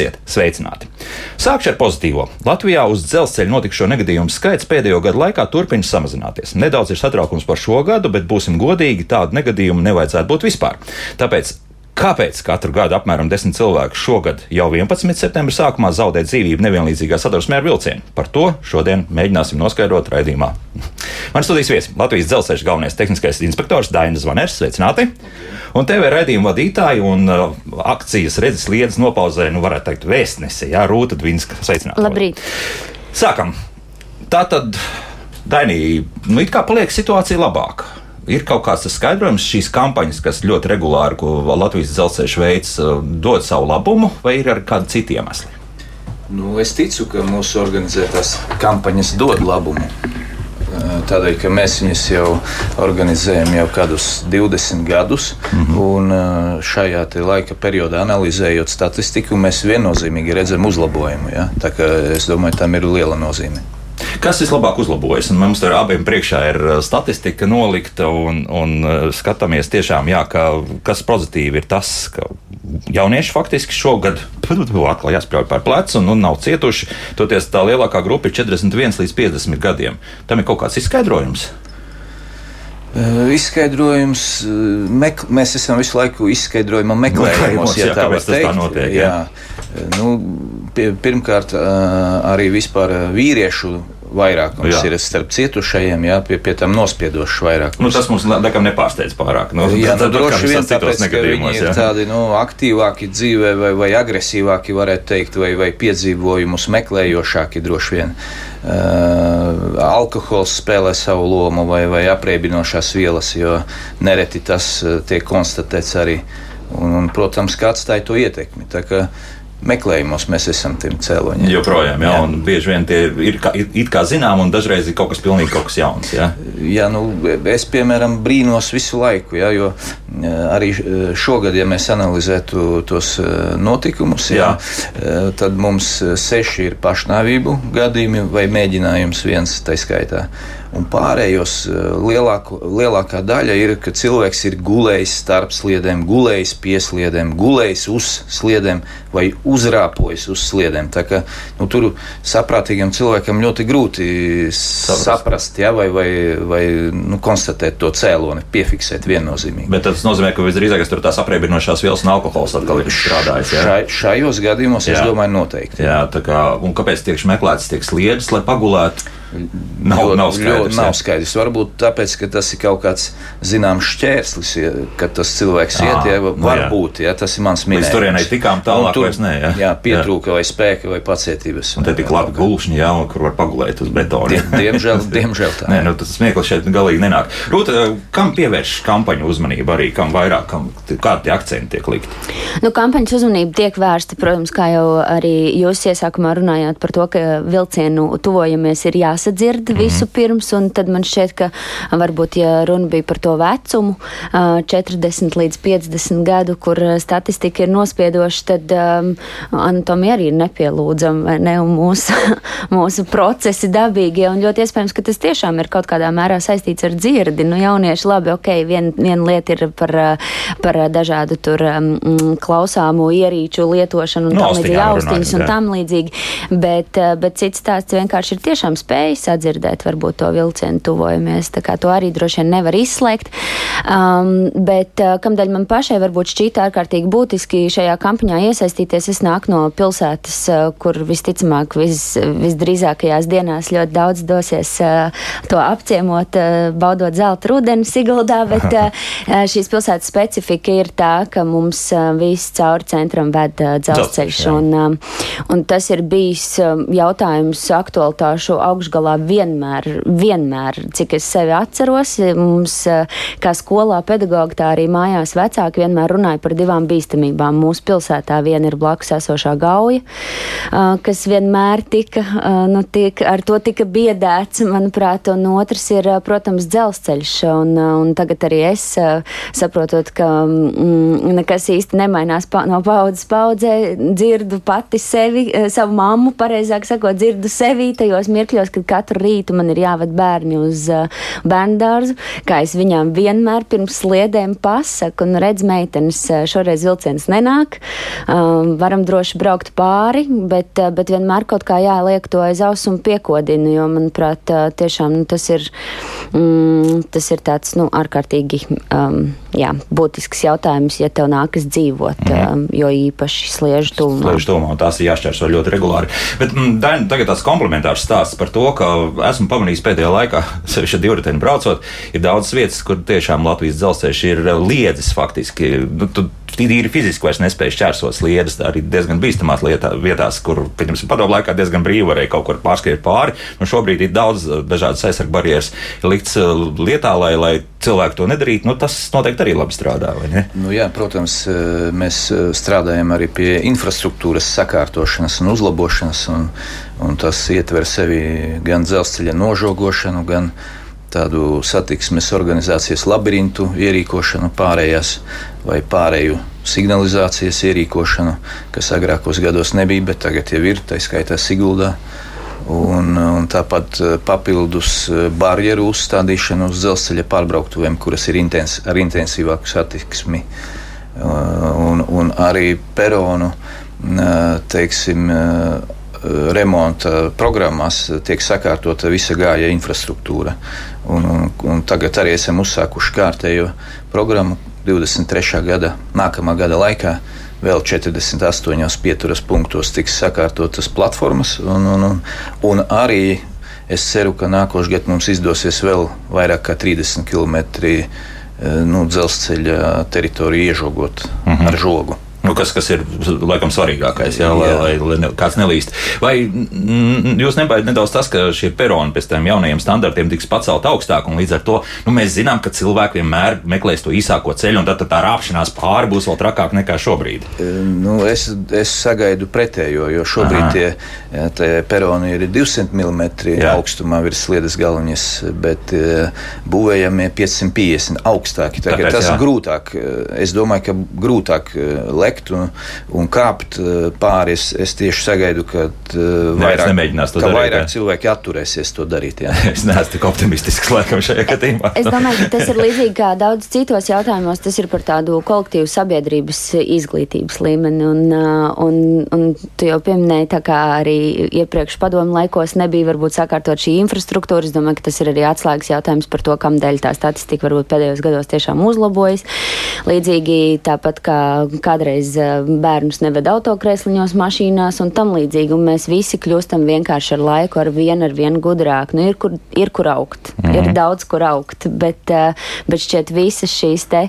Esiet sveicināti! Sākšu ar pozitīvo. Latvijā uz dzelzceļa notikušo negadījumu skaits pēdējo gadu laikā turpina samazināties. Nedaudz ir satraukums par šo gadu, bet būsim godīgi, tādu negadījumu nevajadzētu būt vispār. Tāpēc Kāpēc katru gadu apmēram 10 cilvēku šogad jau 11. septembra sākumā zaudē dzīvību nevienlīdzīgā sadursmē ar vilcienu? Par to šodien mēģināsim noskaidrot raidījumā. Man studijas viesis Latvijas dzelzceļa galvenais tehniskais inspektors Dainis Zvaners, sveicināti! Un TV raidījuma vadītāji un uh, akcijas redzes lietas nopauzē, nu varētu teikt, vēstnesi, Jā, Rūta Dvinska, sveicināti! Labrīt! Sākam! Tā tad, Dainī, nu it kā paliek situācija labāka ir kaut kāds skaidrojums šīs kampaņas, kas ļoti regulāri, ko Latvijas dzelzceļš veids, uh, dod savu labumu, vai ir arī kādi citi iemesli? Nu, es ticu, ka mūsu organizētās kampaņas dod labumu. Uh, tādēļ, ka mēs viņus jau organizējam jau kādus 20 gadus, mm -hmm. un uh, šajā laika periodā analizējot statistiku, mēs viennozīmīgi redzam uzlabojumu. Ja? Tā kā es domāju, tam ir liela nozīme. Kas vislabāk uzlabojas? Un mums tur abiem priekšā ir uh, statistika nolikta, un, un uh, skatāmies tiešām, jā, ka, kas pozitīvi ir tas, ka jaunieši faktiski šogad atkal jāspļauj par plecu un, un nav cietuši. Toties tā lielākā grupa ir 41 līdz 50 gadiem. Tam ir kaut kāds izskaidrojums. Izskaidrojums, mek, mēs esam visu laiku izskaidrojuma meklējumos, ja jā, tā var teikt. Tā notiek, jā. Jā. Nu, pirmkārt, arī vispār vīriešu vairākums jā. ir starp cietušajiem, jā, pie, pie tam nospiedošs vairākums. Nu, tas mums nekam nepārsteidz pārāk. Nu, jā, nu, droši vien tāpēc, ka viņi ir jā. tādi nu, aktīvāki dzīvē vai, vai agresīvāki, varētu teikt, vai, vai piedzīvojumus meklējošāki droši vien. Uh, alkohols spēlē savu lomu vai, vai apreibinošās vielas, jo nereti tas tiek konstatēts arī. Un, un, protams, ka atstāja to ietekmi. Tā kā, uh, meklējumos mēs esam tiem cēloņiem. Joprojām, jā, jā. un bieži vien tie ir kā, it kā zinām, un dažreiz ir kaut kas pilnīgi kaut kas jauns. Jā, jā nu, es, piemēram, brīnos visu laiku, jā, jo arī šogad, ja mēs analizētu tos notikumus, jā, jā. tad mums seši ir pašnāvību gadījumi vai mēģinājums viens taiskaitā. Un pārējos eh, lielāko, lielākā daļa ir, ka cilvēks ir gulējis starp sliedēm, gulējis pie sliedēm, gulējis uz sliedēm vai uzrāpojis uz sliedēm. Tā kā, nu, tur saprātīgam cilvēkam ļoti grūti saprast, saprast ja, vai, vai, vai nu, konstatēt to cēloni, piefiksēt viennozīmīgi. Bet tas nozīmē, ka visdrīzāk tur tās apreibinošās vielas un alkohols atkal ir strādājis. Ja? Šai, šajos gadījumos jā. es domāju noteikti. Jā, kā, un kāpēc tiek meklēts tiek sliedas, lai pagulētu? Nav, ļoti, nav skaidrs. Ļoti nav skaidrs. Varbūt tāpēc, ka tas ir kaut kāds zināms šķērslis, ja, kad tas cilvēks à, iet, ja, nu varbūt, ja, tas ir mans minējums. Līdz turienai tikām tālāk, tur, vairs ne, ja. Jā, pietrūka jā. vai spēka vai pacietības. Un te tik labi gulšņi, jā, un kur var pagulēt uz betona. Die, diemžēl, diemžēl tā. Nē, nu tas smieklīgi šeit galīgi nenāk. Rūta, kam pievērš kampaņu uzmanību arī, kam vairāk, kam, kādi tie akcenti tiek likti? Nu, kampaņas uzmanība tiek vērsta, protams, kā jau arī jūs iesākumā runājāt par to, ka vilcienu tuvojamies ir jāsadzird -hmm. visu pirms, un tad man šķiet, ka varbūt, ja runa bija par to vecumu, 40 līdz 50 gadu, kur statistika ir nospiedoša, tad um, anatomija arī ir nepielūdzama, ne, un mūsu, mūsu procesi dabīgie, un ļoti iespējams, ka tas tiešām ir kaut kādā mērā saistīts ar dzirdi. Nu, jaunieši, labi, ok, viena vien lieta ir par, par dažādu tur um, klausāmo ierīču lietošanu un no, tam līdzīgi austiņas un tam līdzīgi, bet, bet cits stāsts vienkārši ir tiešām spējas sadzirdēt varbūt to vilcienu tuvojamies, tā kā to arī droši vien nevar izslēgt. Um, bet uh, kamdēļ man pašai varbūt šķīta ārkārtīgi būtiski šajā kampaņā iesaistīties, es nāku no pilsētas, uh, kur visticamāk vis, visdrīzākajās dienās ļoti daudz dosies uh, to apciemot, uh, baudot zelta rudeni Siguldā, bet uh, uh, šīs pilsētas specifika ir tā, ka mums viss cauri centram ved dzelzceļš, un, um, un tas ir bijis um, jautājums aktualitāšu augšgalā vienmēr, vienmēr, cik es sevi atceros, mums kā skolā pedagogi, tā arī mājās vecāki vienmēr runāja par divām bīstamībām. Mūsu pilsētā viena ir blakus esošā gauja, kas vienmēr tika, nu, tiek, ar to tika biedēts, manuprāt, un otrs ir, protams, dzelzceļš, un, un tagad arī es saprotot, ka mm, nekas īsti nemainās pa, no paudzes paudzē, dzirdu pati sevi, savu mammu, pareizāk sakot, dzirdu sevi tajos mirkļos, kad katru rītu man ir jāved bērni uz bērnu dārzu, kā es viņām vienmēr pirms sliedēm pasaka, un redz, meitenes, šoreiz vilciens nenāk, um, varam droši braukt pāri, bet, bet vienmēr kaut kā jāliek to aiz auss un piekodina, jo, manuprāt, tiešām nu, tas, ir, mm, tas ir tāds nu, ārkārtīgi um, jā, būtisks jautājums, ja tev nākas dzīvot, mm. jo īpaši sliežu tūmā. Sliežu tūmā, un tās ir jāšķērso ļoti regulāri. Bet, mm, Dain, tagad tāds komplementārs stāsts par to, ka esmu pamanījis pēdējā laikā, sevišķi divriteni braucot, ir daudz vietas, kur tiešām Latvijas dzelzceļš ir liedzis faktiski. Nu, tu, Tīri fiziski vairs nespēja šķērsot sliedas, arī diezgan bīstamās lietā, vietās, kur, padomu laikā diezgan brīvi varēja kaut kur pārskriet pāri. Nu, šobrīd ir daudz dažādas aizsardzības barjeras likts lietā, lai, lai cilvēki to nedarītu. Nu, tas noteikti arī labi strādā. Nu, jā, protams, mēs strādājam arī pie infrastruktūras sakārtošanas un uzlabošanas. Un, un tas ietver sevi gan dzelzceļa nožogošanu, gan tādu satiksmes organizācijas labirintu ierīkošanu, pārējās vai pārēju signalizācijas ierīkošanu, kas agrākos gados nebija, bet tagad jau ir, tā skaitā Siguldā. Un, un tāpat eh, papildus eh, barjeru uzstādīšanu uz dzelzceļa pārbrauktuvēm, kuras ir intens, ar intensīvāku satiksmi. Eh, un, un arī peronu teiksim, remonta programmās tiek sakārtota visa gāja infrastruktūra. Un, un, un tagad arī esam uzsākuši kārtējo programmu 23. gada, nākamā gada laikā. Vēl 48 pieturas punktos tiks sakārtotas platformas, un, un, un, un arī es ceru, ka nākošais gads mums izdosies vēl vairāk kā 30 km eh, nu, dzelzceļa teritoriju iežogot mhm. ar žogu. Nu, kas, kas ir laikam svarīgākais, jā, jā. lai, lai, lai ne, kāds nelīst. Vai mm, jūs nebaidat nedaudz tas, ka šie peroni pēc tam jaunajiem standartiem tiks pacelt augstāk, un līdz ar to nu, mēs zinām, ka cilvēki vienmēr meklēs to īsāko ceļu, un tad, tā rāpšanās pāri būs vēl trakāk nekā šobrīd? E, nu, es, es sagaidu pretējo, jo šobrīd Aha. tie, tie peroni ir 200 mm jā. augstumā virs sliedas galvenās, bet e, būvējamie 550 augstāki. Tāpēc, tas ir grūtāk. Es domāju, ka grūtāk lekt un, un kāpt eh, pāri. Es, es tieši sagaidu, ka uh, vairāk, ka darīt, vairāk jā. cilvēki atturēsies to darīt. Jā. es neesmu tik optimistisks laikam šajā gadījumā. es domāju, ka tas ir līdzīgi kā daudz citos jautājumos. Tas ir par tādu kolektīvu sabiedrības izglītības līmeni. Un, uh, un, un tu jau pieminēji, tā kā arī iepriekš padomu laikos nebija varbūt sakārtot šī infrastruktūra. Es domāju, ka tas ir arī atslēgas jautājums par to, kam dēļ tā statistika varbūt pēdējos gados tiešām uzlabojas. Līdzīgi tāpat kā kādreiz kādreiz eh, bērnus neved autokrēsliņos, mašīnās un tam līdzīgi. Un mēs visi kļūstam vienkārši ar laiku, ar vienu, ar vienu gudrāk. Nu, ir, kur, ir kur augt, mm ir daudz kur augt, bet, eh, bet šķiet visas šīs te,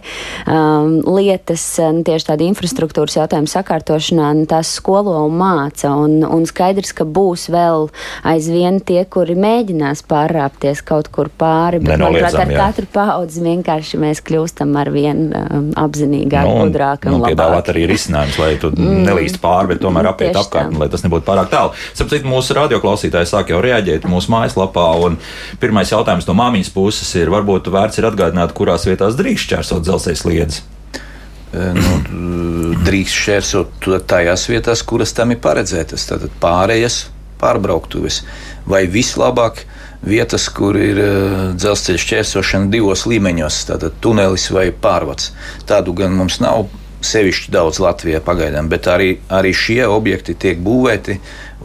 um, lietas, eh, nu, tieši tāda infrastruktūras jautājuma sakārtošanā, nu, tās skolo un māca. Un, un skaidrs, ka būs vēl aizvien tie, kuri mēģinās pārrāpties kaut kur pāri. Bet, manuprāt, ar jā. katru paudzi vienkārši mēs kļūstam ar vien um, apzinīgāk, nu, gudrāk un, un labāk arī risinājums, lai tu mm. nelīst pāri, bet tomēr apiet apkārt, lai tas nebūtu pārāk tālu. Sapratu, mūsu radioklausītāji sāk jau reaģēt mūsu mājaslapā, un pirmais jautājums no māmiņas puses ir, varbūt vērts ir atgādināt, kurās vietās drīkst šķērsot dzelzceļa sliedes. E, nu, drīkst šķērsot tajās vietās, kuras tam ir paredzētas. Tātad pārējas, pārbrauktuves vai vislabāk vietas, kur ir uh, dzelzceļa šķērsošana divos līmeņos, tātad tunelis vai pārvads. Tādu gan mums nav sevišķi daudz Latvijā pagaidām, bet arī, arī šie objekti tiek būvēti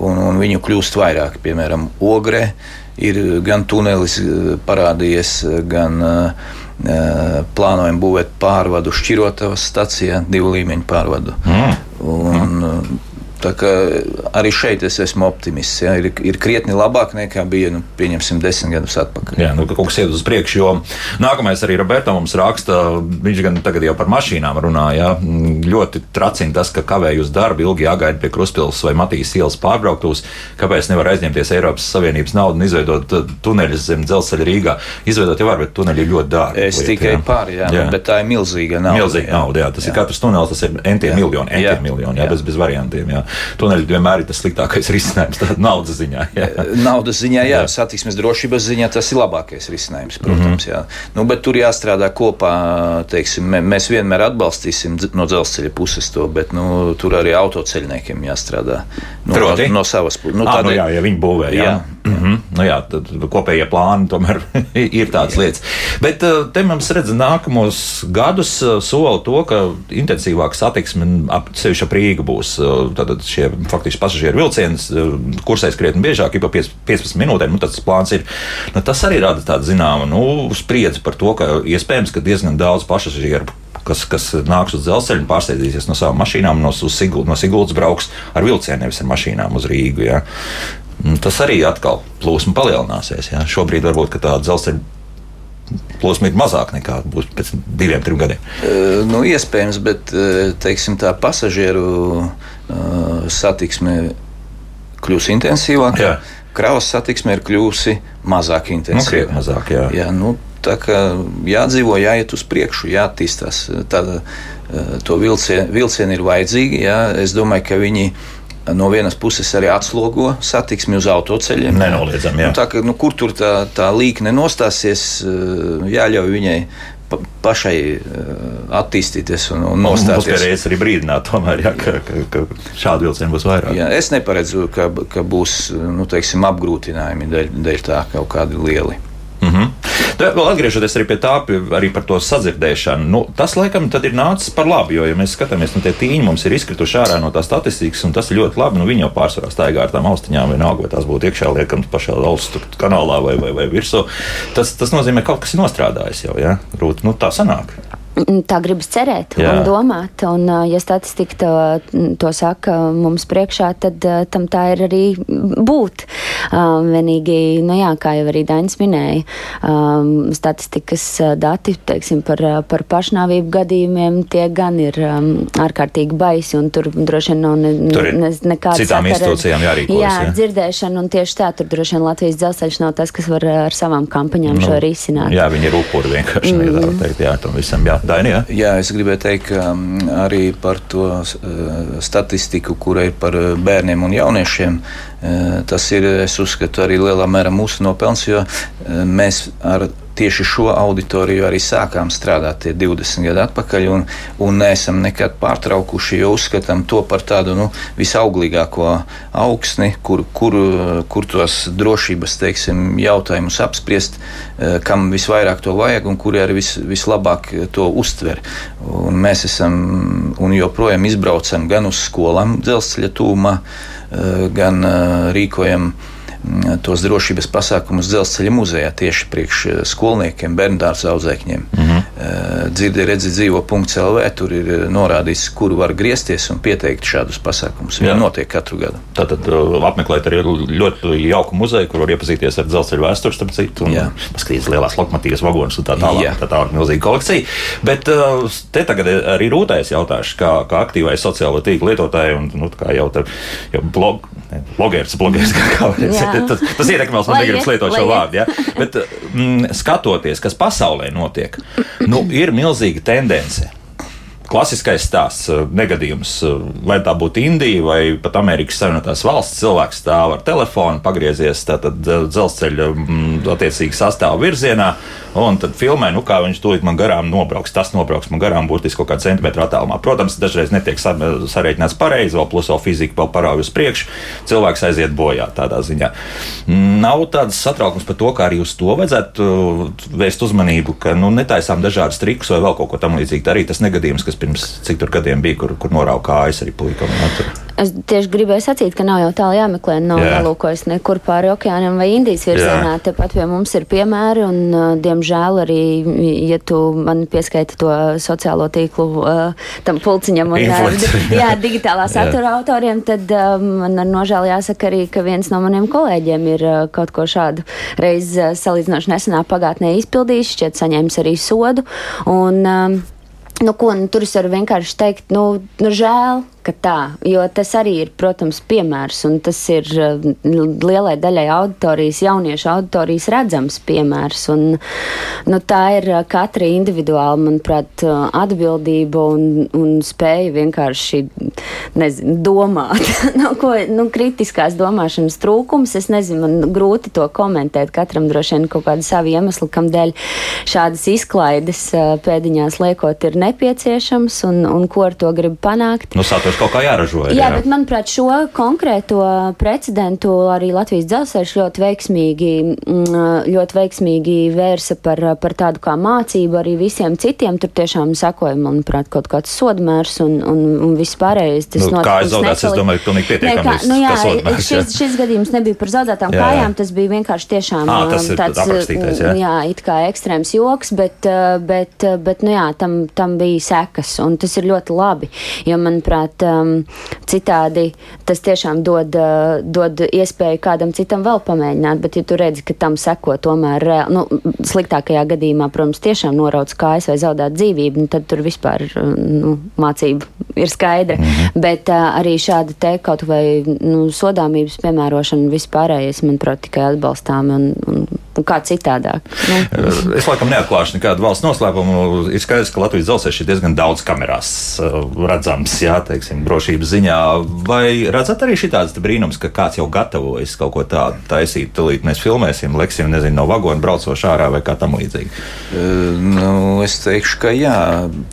un, un viņu kļūst vairāk. Piemēram, Ogrē ir gan tunelis eh, parādījies, gan uh, plānojam būvēt pārvadu Šķirotavas stacijā, divu līmeņu pārvadu. Mm. Un, mm. Arī šeit es esmu optimists. Ja. Ir, ir krietni labāk nekā bija, nu, pieņemsim, desmit gadus atpakaļ. Jā, nu, kaut kas iet uz priekšu, jo nākamais arī Roberta mums raksta, viņš gan tagad jau par mašīnām runā. Ja. Ļoti tracina tas, ka kavēj uz darbu, ilgi jāgaida pie Kruspils vai Matīs ielas pārbrauktos. Kāpēc nevar aizņemties Eiropas Savienības naudu un izveidot uh, tuneļus zem dzelzceļa Rīgā? Izveidot jau var, bet tuneļi ir ļoti dārgi. Es liet, tikai jā. pāri, jā, jā. bet tā ir milzīga nauda. Milzīga nauda, jā. Tas jā. ir katrs tunelis, tas ir entiem miljoni, entiem miljoni, jā, jā. Bez, bez variantiem. Jā tuneļi vienmēr ir tas sliktākais risinājums. Naudas ziņā. Jā. Naudas ziņā, jā, jā. satiksmes drošības ziņā tas ir labākais risinājums, protams. Mm -hmm. Nu, bet tur jāstrādā kopā. Teiksim, mēs vienmēr atbalstīsim no dzelzceļa puses to, bet nu, tur arī autoceļniekiem jāstrādā Proti? no, no savas puses. Nu, tādēļ, nu jā, ja viņi būvē. Jā. Jā, Mm -hmm. nu, jā, tad kopējie plāni tomēr ir tādas lietas. Bet uh, te mums redz nākamos gadus uh, sola to, ka intensīvāka satiksme ap sevišķi ap Rīgu būs. Uh, tad šie faktiski pasažieru vilcieni kursēs krietni biežāk, jau 15 minūtēm. Nu, tas plāns ir. Nu, tas arī rada tādu zināmu nu, spriedzi par to, ka iespējams, ka diezgan daudz pasažieru kas, kas nāks uz dzelzceļa un pārsteidzīsies no savām mašīnām, no, Sigul, no Siguldas brauks ar vilcienu, nevis ar mašīnām uz Rīgu. Ja. Tas arī atkal plūsma palielināsies. Ja. Šobrīd varbūt tā dzelzceļa plūsma ir mazāka nekā būs pēc diviem, trim gadiem. Uh, nu, iespējams, bet teiksim, tā pasažieru uh, satiksme kļūs intensīvāka. Jā. Kravas satiksme ir kļuvusi mazāk intensīva. Nu, mazāk, jā. Jā, nu, tā kā jādzīvo, jāiet uz priekšu, jāattīstās. Tāda, to vilcienu, vilcienu ir vajadzīgi. Jā. Es domāju, ka viņi no vienas puses arī atslogo satiksmi uz autoceļiem. Nenoliedzami, jā. Nu, tā, ka, nu, kur tur tā, tā līkne nostāsies, eh, jāļauj viņai pa, pašai uh, attīstīties un, un nostāties. Mums pierādījis arī brīdināt, tomēr, jā, ka, ka, ka šādu vilcienu būs vairāk. Jā, es neparedzu, ka, ka būs nu, teiksim, apgrūtinājumi dēļ, dēļ tā kaut kādi lieli. Mm -hmm. Tad, vēl atgriežoties pie tā, arī par to sadzirdēšanu, nu, tas laikam ir nācis par labu. Jo, ja mēs skatāmies, nu, tie tīņi mums ir izkrituši ārā no tā statistikas, un tas ir ļoti labi. Nu, viņi jau pārsvarā staigā ar tām austiņām, vienalga, vai tās būtu iekšā liekam pašā valsts kanālā vai, vai, vai virsū. Tas, tas nozīmē, ka kaut kas ir nostrādājis jau. Ja? Rūt, nu, tā sanāk. Tā gribas cerēt Jā. un domāt. Un, ja statistika to, to saka mums priekšā, tad tam tā ir arī būt. Vienīgi, nu jā, kā jau arī Dainis minēja, statistikas dati teiksim, par, par pašnāvību gadījumiem tie gan ir ārkārtīgi baisi un tur droši vien nav ne, ne, nekāda citām institūcijām jārīkojas. Jā, jā, dzirdēšana un tieši tā, tur droši vien Latvijas dzelzceļš nav tas, kas var ar savām kampaņām nu, šo risināt. Jā, viņi ir upuri vienkārši, mm. nevar teikt, jā, tam visam jā. Daini, jā. jā, es gribēju teikt, ka arī par to statistiku, kura ir par bērniem un jauniešiem, tas ir, es uzskatu, arī lielā mērā mūsu nopelns, jo mēs ar tieši šo auditoriju arī sākām strādāt 20 gadu atpakaļ, un, un neesam nekad pārtraukuši, jo uzskatām to par tādu nu, visauglīgāko augsni, kur, kur, kur tos drošības teiksim, jautājumus apspriest, eh, kam visvairāk to vajag un kuri arī vis, vislabāk to uztver. Un mēs esam un joprojām izbraucam gan uz skolām dzelzceļa tūmā, eh, gan eh, rīkojam tos drošības pasākumus dzelzceļa muzejā tieši priekš eh, skolniekiem, bērndārza audzēkņiem. Mm -hmm. Dzirdi, redzi, dzīvo punkts LV, tur ir eh, norādīts, kur var griezties un pieteikt šādus pasākumus. Viņi notiek katru gadu. Tātad apmeklēt arī ļoti jauku muzeju, kur var iepazīties ar dzelzceļa vēsturi, starp citu, un paskatīties lielās lokomotīvas vagonus un tā tālāk. Jā. Tā tālāk milzīga kolekcija. Bet te tagad arī rūtējas jautāšu, kā, kā aktīvai sociālo tīklu lietotāji un, nu, kā jau, tā, jau blog, blogeris, blogeris, kā, kā tas, tas ietekmēs, man negribas lietot šo vārdu. Ja? Bet mm, skatoties, kas pasaulē notiek, nu, ir milzīga tendence klasiskais stāsts, eh, negadījums, eh, vai tā būtu Indija vai pat Amerikas Savienotās valsts. Cilvēks stāv ar telefonu, pagriezies eh, dzelzceļa mm, attiecīgi sastāvu virzienā, un tad filmē, nu kā viņš tūlīt man garām nobrauks. Tas nobrauks man garām burtiski kaut kādā centimetra attālumā. Protams, dažreiz netiek sareiķināts pareizi, vēl plus vēl fizika vēl parauj uz priekšu. Cilvēks aiziet bojā tādā ziņā. Nav tādas satraukums par to, kā arī uz to vajadzētu vērst uzmanību, ka nu, netaisām dažādas trikus vai vēl kaut ko tamlīdzīgu. Arī tas negadījums, kas pirms cik tur gadiem bija, kur, kur norauga kājas arī puikam. Es tieši gribēju sacīt, ka nav jau tālu jāmeklē. Nav Jā. jālūkojas nekur pāri okeānam vai Indijas virzienā. Tepat pie mums ir piemēri, un, uh, diemžēl, arī, ja tu man pieskaiti to sociālo tīklu uh, tam pulciņam un uh, jā, digitālā satura jā. autoriem, tad uh, man ar nožēlu jāsaka arī, ka viens no maniem kolēģiem ir kaut ko šādu reizi uh, salīdzinoši nesenā pagātnē izpildījis, šķiet saņēmis arī sodu. Un, uh, Nu, ko, nu, tur es varu vienkārši teikt, nu, nu žēl, ka tā, jo tas arī ir, protams, piemērs, un tas ir uh, lielai daļai auditorijas, jauniešu auditorijas redzams piemērs. Un, nu, tā ir uh, katra individuāla, manuprāt, uh, atbildība un, un spēja vienkārši nezinu, domāt. nu, ko, nu, kritiskās domāšanas trūkums, es nezinu, man grūti to komentēt. Katram droši vien kaut kāda sava iemesla, kam dēļ šādas izklaides pēdiņās liekot ir nepieciešams un, un ko ar to grib panākt. Nu, saturs būs kaut kā jāražo. Jā, jā, bet manuprāt, šo konkrēto precedentu arī Latvijas dzelzceļš ļoti veiksmīgi, mm, ļoti veiksmīgi vērsa par, par tādu kā mācību arī visiem citiem. Tur tiešām sekoja, manuprāt, kaut kāds sodmērs un, un, un viss pārējais. Tas nu, kā zaudēts, es domāju, pilnīgi pietiekami. Kā, nu, jā, sodmērs, šis, jā. šis gadījums nebija par zaudētām jā, kājām, tas bija vienkārši tiešām à, tas tāds, jā. jā, it kā ekstrēms joks, bet, bet, bet nu jā, tam, tam bija sekas, un tas ir ļoti labi, jo, manuprāt, um, citādi tas tiešām dod, uh, dod iespēju kādam citam vēl pamēģināt, bet ja tu redzi, ka tam seko tomēr, nu, sliktākajā gadījumā, protams, tiešām norauc kājas vai zaudēt dzīvību, nu, tad tur vispār nu, mācība ir skaidra. -hmm. Bet uh, arī šāda te kaut vai nu, sodāmības piemērošana vispārējais, manuprāt, tikai atbalstām un, un un kā citādāk. Nu. Es laikam neatklāšu nekādu valsts noslēpumu. Ir skaidrs, ka Latvijas dzelzceļš ir diezgan daudz kamerās uh, redzams, jā, teiksim, drošības ziņā. Vai redzat arī šitāds brīnums, ka kāds jau gatavojas kaut ko tādu taisīt, tūlīt mēs filmēsim, leksim, nezinu, no vagona braucošā ārā vai kā tam līdzīgi? Uh, nu, es teikšu, ka jā,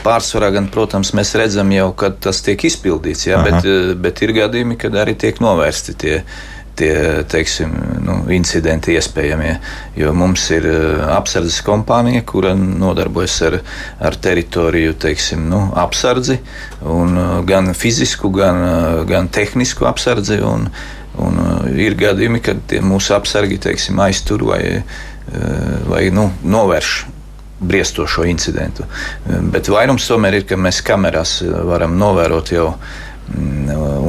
pārsvarā gan, protams, mēs redzam jau, kad tas tiek izpildīts, jā, Aha. bet, uh, bet ir gadījumi, kad arī tiek novērsti tie tie teiksim, nu, incidenti iespējamie. Jo mums ir uh, apsardzes kompānija, kura nodarbojas ar, ar teritoriju teiksim, nu, apsardzi, uh, gan fizisku, gan, uh, gan tehnisku apsardzi. Un, un, ir gadījumi, kad mūsu apsargi teiksim, aiztur vai, vai nu, novērš briestošo incidentu. Bet vairums tomēr ir, ka mēs kamerās varam novērot jau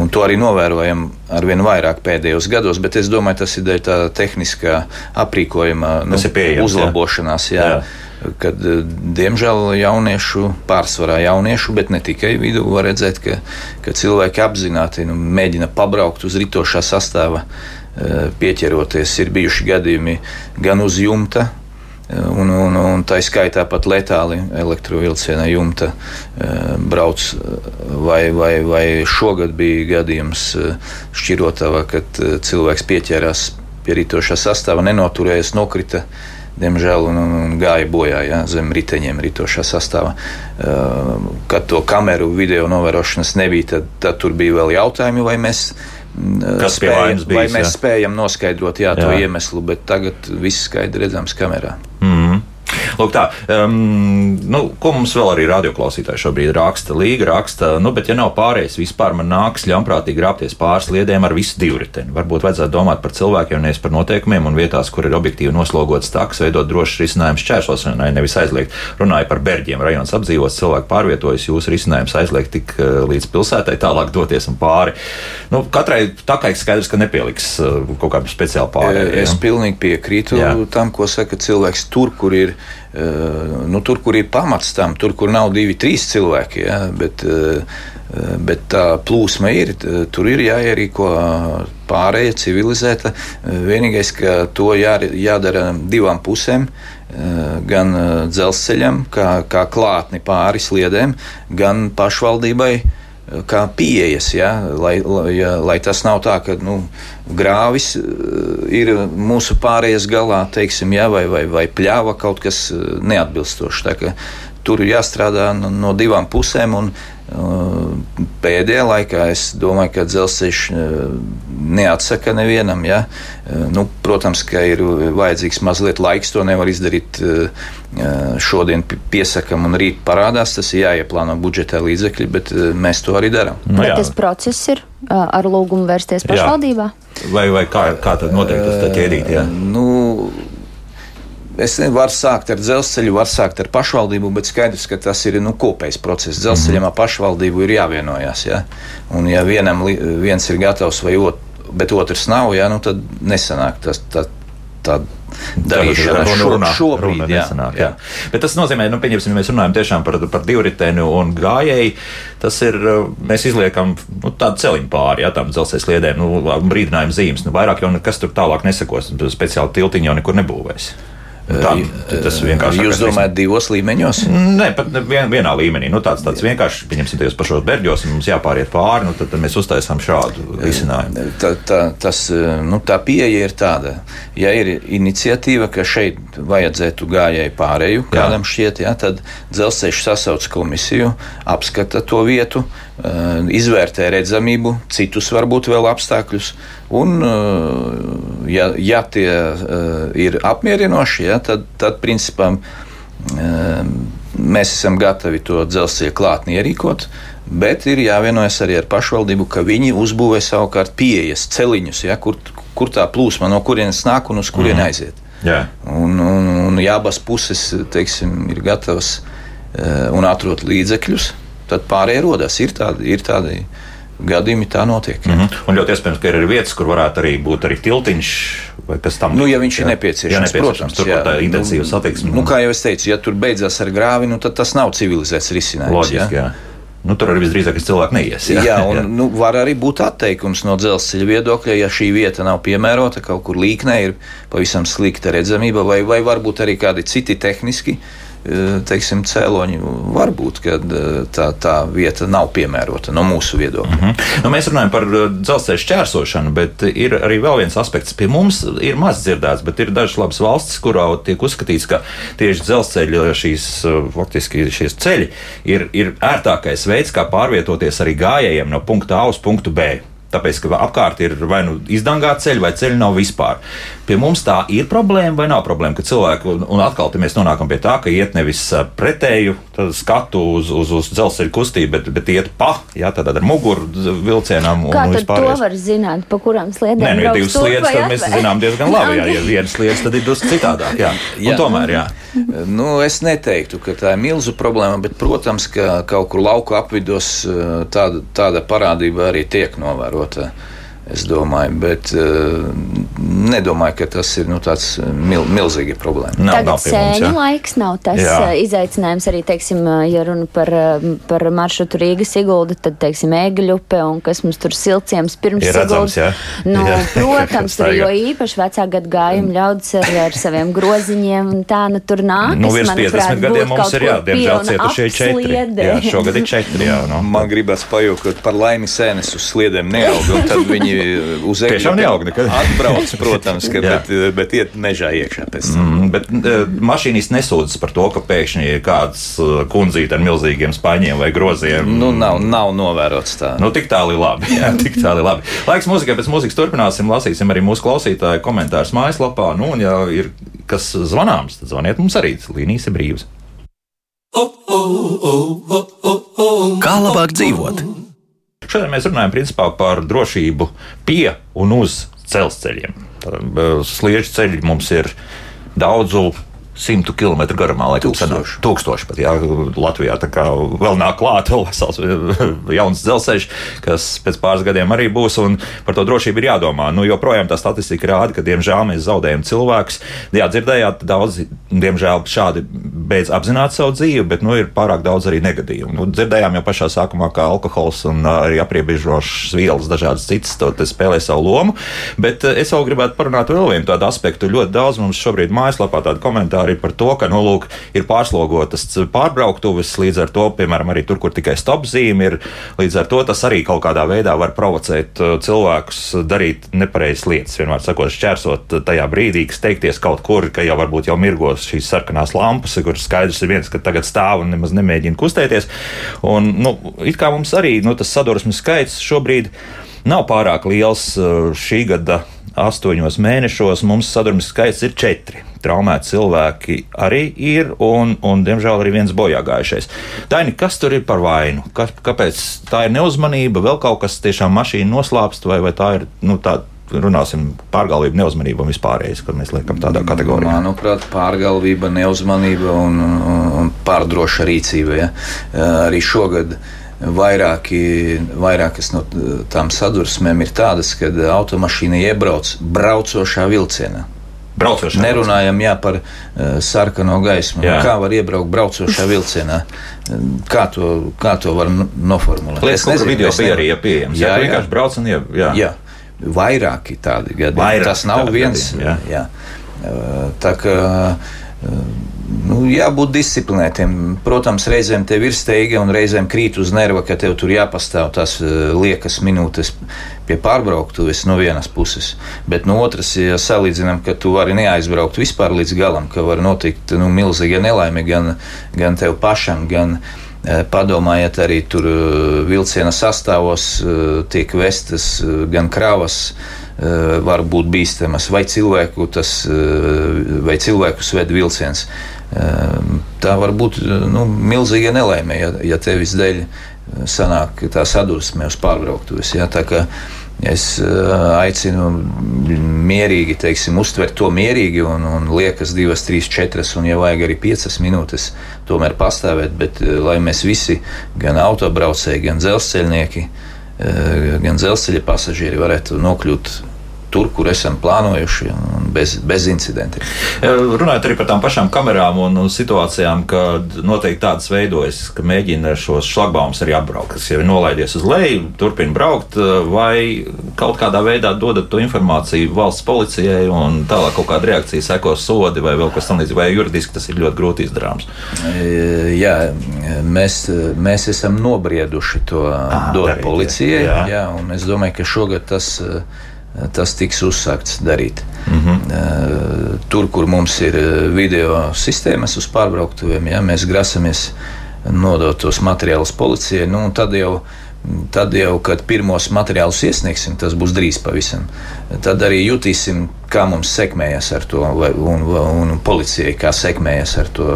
un to arī novērojam ar vien vairāk pēdējos gados, bet es domāju, tas ir dēļ tā tehniskā aprīkojuma nu, pieejams, uzlabošanās. Jā. Jā. Kad, eh, diemžēl, jauniešu, pārsvarā jauniešu, bet ne tikai vidū, var redzēt, ka, ka cilvēki apzināti nu, mēģina pabraukt uz ritošā sastāvā, eh, pieķeroties. Ir bijuši gadījumi gan uz jumta, Un, un, un tā skaitā pat letāli elektrovilcienā jumta e, brauc. Vai, vai, vai šogad bija gadījums e, šķirotavā, kad e, cilvēks pieķērās pie rītošā sastāvā, nenoturējās, nokrita. Diemžēl un, un gāja bojā ja, zem riteņiem, rītošā sastāvā. Kad to kameru video novērošanas nebija, tad, tad tur bija vēl jautājumi, vai mēs Kas spējam, bijis, vai mēs jā. spējam noskaidrot jā, to jā. iemeslu, bet tagad viss skaidri redzams kamerā. Mm. Lūk, tā, um, nu, ko mums vēl arī radioklausītāji šobrīd raksta? Līga raksta, nu, bet ja nav pārējais, vispār man nāks ļaunprātīgi grābties pāris sliedēm ar visu divriteni. Varbūt vajadzētu domāt par cilvēkiem, nevis par noteikumiem un vietās, kur ir objektīvi noslogots taks, veidot drošs risinājums šķērsošanai, nevis aizliegt. Runāju par berģiem, rajonus apdzīvots, cilvēki pārvietojas, jūsu risinājums aizliegt tik uh, līdz pilsētai, tālāk doties un pāri. Nu, katrai ir skaidrs, ka nepieliks uh, kaut kādu speciālu pārēju. Es ja? pilnīgi piekrītu Jā. tam, ko saka cilvēks tur, kur ir Eh, nu, tur, kur ir pamats tam, tur, kur nav divi, trīs cilvēki. Ja, bet, eh, bet tā plūsma ir, tur ir jāierīko pārējie civilizēta. Vienīgais, ka to jā, jādara divām pusēm. Eh, gan dzelzceļam, kā, kā klātni pāri sliedēm, gan pašvaldībai kā pieejas, ja, lai, lai, lai tas nav tā, ka nu, grāvis eh, ir mūsu pārējais galā, teiksim, ja, vai, vai, vai pļāva kaut kas eh, neatbilstošs. Tur ir jāstrādā no, no divām pusēm, un Pēdējā laikā es domāju, ka dzelzceļš neatsaka nevienam. Ja? Nu, protams, ka ir vajadzīgs mazliet laiks, to nevar izdarīt šodien piesakām un rīt parādās. Tas ir jāieplāno budžetā līdzekļi, bet mēs to arī darām. Nu, Vai tas process ir ar lūgumu vērsties pašvaldībā? Jā. Vai, vai kā, kā tad notiek tas ķēdīt? Jā? Nu, Es nevaru sākt ar dzelzceļu, varu sākt ar pašvaldību, bet skaidrs, ka tas ir nu, kopējs process. Dzelzceļam mhm. ar pašvaldību ir jāvienojas. Ja? Un, ja vienam viens ir gatavs, vai ot, bet otrs nav, ja, nu, tad nesanāk tas. Tā, tā darīšana šo, runā, šobrīd. Runa jā, nesanāk, jā. Jā. Bet tas nozīmē, nu, pieņemsim, ja mēs runājam tiešām par, par divriteni un gājēju, tas ir, mēs izliekam nu, tādu celiņu pāri, jā, tām dzelzceļa sliedēm, nu, brīdinājumu zīmes. Nu, vairāk jau nekas tur tālāk nesakos, speciāli tiltiņi jau nekur nebūvēs. Tā, tas vienkārši Jūs domājat, divos līmeņos? Nē, pat vien, vienā līmenī. Nu, tāds, tāds vienkārši, pieņemsim, jūs par šos berģos, un mums jāpāriet pāri, nu, tad, tad mēs uztaisām šādu risinājumu. Tā, tā, tas, nu, tā pieeja ir tāda, ja ir iniciatīva, ka šeit vajadzētu gājēju pārēju, kādam šķiet, ja, tad dzelzceļš sasauc komisiju, apskata to vietu, izvērtē redzamību, citus varbūt vēl apstākļus, un, ja, ja tie ir apmierinoši, ja, tad, tad principā mēs esam gatavi to dzelzceļa klātni ierīkot. Bet ir jāvienojas arī ar pašvaldību, ka viņi uzbūvē savukārt pieejas celiņus, ja, kur, kur tā plūsma no kurienes nāk un uz kurien mm. aiziet. Jā. Un, un, un ja abas puses teiksim, ir gatavas un atrod līdzekļus, tad pārējie rodas. Ir tādi, ir tādi gadījumi, tā notiek. Mm -hmm. Un ļoti iespējams, ka ir arī vietas, kur varētu arī būt arī tiltiņš vai kas tam. Nu, ja viņš jā. ir nepieciešams, jā, nepieciešams protams, tur tā ir intensīva satiksme. Nu, kā jau es teicu, ja tur beidzās ar grāvi, nu, tad tas nav civilizēts risinājums. Loģiski, jā. jā. Nu, tur arī visdrīzāk cilvēks neies. Jā, jā un jā. Nu, var arī būt atteikums no dzelzceļa viedokļa, ja šī vieta nav piemērota, kaut kur līknē ir pavisam slikta redzamība, vai, vai varbūt arī kādi citi tehniski Eh, teiksim, cēloņi var būt, ka eh, tā, tā vieta nav piemērota no mūsu viedokļa. Mm -hmm. nu, mēs runājam par eh, dzelzceļa šķērsošanu, bet ir arī vēl viens aspekts. Pie mums ir maz dzirdēts, bet ir dažas labas valstis, kurā tiek uzskatīts, ka tieši dzelzceļa šīs, faktiski šīs ceļi ir, ir ērtākais veids, kā pārvietoties arī gājējiem no punkta A uz punktu B. Tāpēc, ka apkārt ir vai nu izdangāti ceļi, vai ceļi nav vispār. Pie mums tā ir problēma vai nav problēma, ka cilvēki, un, un atkal mēs nonākam pie tā, ka iet nevis pretēju skatu uz, uz, uz dzelzceļa kustību, bet, bet iet pa, jā, tad ar muguru vilcienam. Kā tad to var zināt, pa kurām sliedēm? Nē, nu, ja divas sliedas, tad mēs zinām diezgan labi, jā, ja viena sliedas, tad ir drusku citādāk, jā. jā. Un tomēr, jā. Nu, es neteiktu, ka tā ir milzu problēma, bet, protams, ka kaut kur lauku apvidos tāda, tāda parādība arī tiek novērota ievērota. Es domāju, bet uh, nedomāju, ka tas ir nu, tāds eh, mil, milzīga problēma. Nav, Tagad nav sēņu mums, laiks nav tas jā. Eh, izaicinājums arī, teiksim, ja runa par, par maršrutu Rīgas Sigulda, tad, teiksim, Ēgaļupe un kas mums tur silciems pirms ir redzams, jā. Nu, jā. protams, tur jo īpaši vecā gadu gājumi ļaudis ar, ar saviem groziņiem un tā, nu tur nāk. Nu, virs 50 gadiem mums ir, jā, diemžēl cietušie četri. Jā, šogad ir četri, jā. No. Man gribas pajūkot par laimi sēnes uz sliedēm neaug, un tad viņi uz Eģipti. Tiešām neaug nekad. Atbrauc, protams, ka, bet, bet iet mežā iekšā pēc tam. Mm, bet uh, mašīnists nesūdzas par to, ka pēkšņi ir kāds kundzīte ar milzīgiem spaiņiem vai groziem. Nu, nav, nav novērots tā. Nu, tik tālu labi. Jā, tik tālu labi. Laiks mūzikai, pēc mūzikas turpināsim, lasīsim arī mūsu klausītāju komentārus mājaslapā. Nu, un, ja ir kas zvanāms, tad zvaniet mums arī. Līnijas ir brīvas. Kā labāk dzīvot? Šodien mēs runājam principā par drošību pie un uz dzelzceļiem. Sliežu ceļi mums ir daudzu simtu kilometru garumā, laikam, tūkstoši. tūkstoši pat, jā, Latvijā tā kā vēl nāk klāt vēl vesels jauns dzelzceļš, kas pēc pāris gadiem arī būs, un par to drošību ir jādomā. Nu, joprojām tā statistika rāda, ka, diemžēl, mēs zaudējam cilvēkus. Jā, dzirdējāt, daudzi, diemžēl, šādi beidz apzināt savu dzīvi, bet, nu, ir pārāk daudz arī negadījumu. Nu, dzirdējām jau pašā sākumā, ka alkohols un arī apriebežošas vielas, dažādas citas, to spēlē savu lomu, bet es vēl gribētu parunāt vēl vienu tādu aspektu. Ļoti daudz mums šobrīd mājaslapā tādu komentāru arī par to, ka nu, lūk, ir pārslogotas pārbrauktuves, līdz ar to, piemēram, arī tur, kur tikai stop zīme ir, līdz ar to tas arī kaut kādā veidā var provocēt uh, cilvēkus darīt nepareizas lietas. Vienmēr sakot, šķērsot tajā brīdī, kas teikties kaut kur, ka jau varbūt jau mirgos šīs sarkanās lampas, kur skaidrs ir viens, ka tagad stāv un nemaz nemēģina kustēties. Un, nu, it kā mums arī nu, tas sadursmes skaits šobrīd nav pārāk liels uh, šī gada astoņos mēnešos mums sadarbības skaits ir četri. Traumēti cilvēki arī ir, un, un diemžēl arī viens bojāgājušais. Daini, kas tur ir par vainu? Ka, kāpēc tā ir neuzmanība, vēl kaut kas tiešām mašīna noslāpst, vai, vai tā ir nu, tāda runāsim, pārgalvība, neuzmanība un vispārējais, kad mēs liekam tādā kategorijā? Manuprāt, pārgalvība, neuzmanība un, un, un pārdroša rīcība. Ja? Arī šogad Vairāki, vairākas no tām sadursmēm ir tādas, kad automašīna iebrauc braucošā vilcienā. Braucošā Nerunājam jā, par uh, sarkano gaismu. Jā. Kā var iebraukt braucošā vilcienā? Kā to, kā to var noformulēt? Liekas, es nezinu, video bija arī pieejams. Jā, jā, vienkārši brauc un jā. jā. jā. Vairāki tādi gadījumi. Vairāk, Tas nav viens. Gadījumi, jā. Jā. Tā kā nu, jābūt disciplinētiem. Protams, reizēm tev ir steiga un reizēm krīt uz nerva, ka tev tur jāpastāv tās liekas minūtes pie pārbrauktuves no vienas puses. Bet no otras, ja salīdzinām, ka tu vari neaizbraukt vispār līdz galam, ka var notikt nu, milzīga nelaime gan, gan tev pašam, gan Padomājiet, arī tur vilciena sastāvos tiek vestas gan kravas, var būt bīstamas, vai cilvēku, tas, vai cilvēku sved vilciens. Eh, tā var būt nu, milzīga nelaime, ja, ja tevis dēļ sanāk tā sadursme uz pārbrauktuves. Ja, tā kā es aicinu mierīgi, teiksim, uztvert to mierīgi un, un liekas divas, trīs, četras un, ja vajag arī piecas minūtes, tomēr pastāvēt, bet lai mēs visi, gan autobraucēji, gan dzelzceļnieki, gan dzelzceļa pasažieri varētu nokļūt tur, kur esam plānojuši, un bez, bez incidentiem. Runājot arī par tām pašām kamerām un situācijām, kad noteikti tādas veidojas, ka mēģina šos šlagbaumus arī apbraukt, kas jau ir nolaidies uz leju, turpina braukt, vai kaut kādā veidā dodat to informāciju valsts policijai, un tālāk kaut kāda reakcija sekos sodi vai vēl kas tamlīdzīgs, vai juridiski tas ir ļoti grūti izdarāms. Jā, mēs, mēs esam nobrieduši to ah, dot policijai, jā. Jā, un es domāju, ka šogad tas tas tiks uzsākts darīt. Mm -hmm. Tur, kur mums ir video sistēmas uz pārbrauktuvēm, ja, mēs grasamies nodot tos materiālus policijai. Nu, tad jau Tad jau, kad pirmos materiālus iesniegsim, tas būs drīz pavisam. Tad arī jutīsim, kā mums sekmējas ar to, vai, un, un policijai, kā sekmējas ar to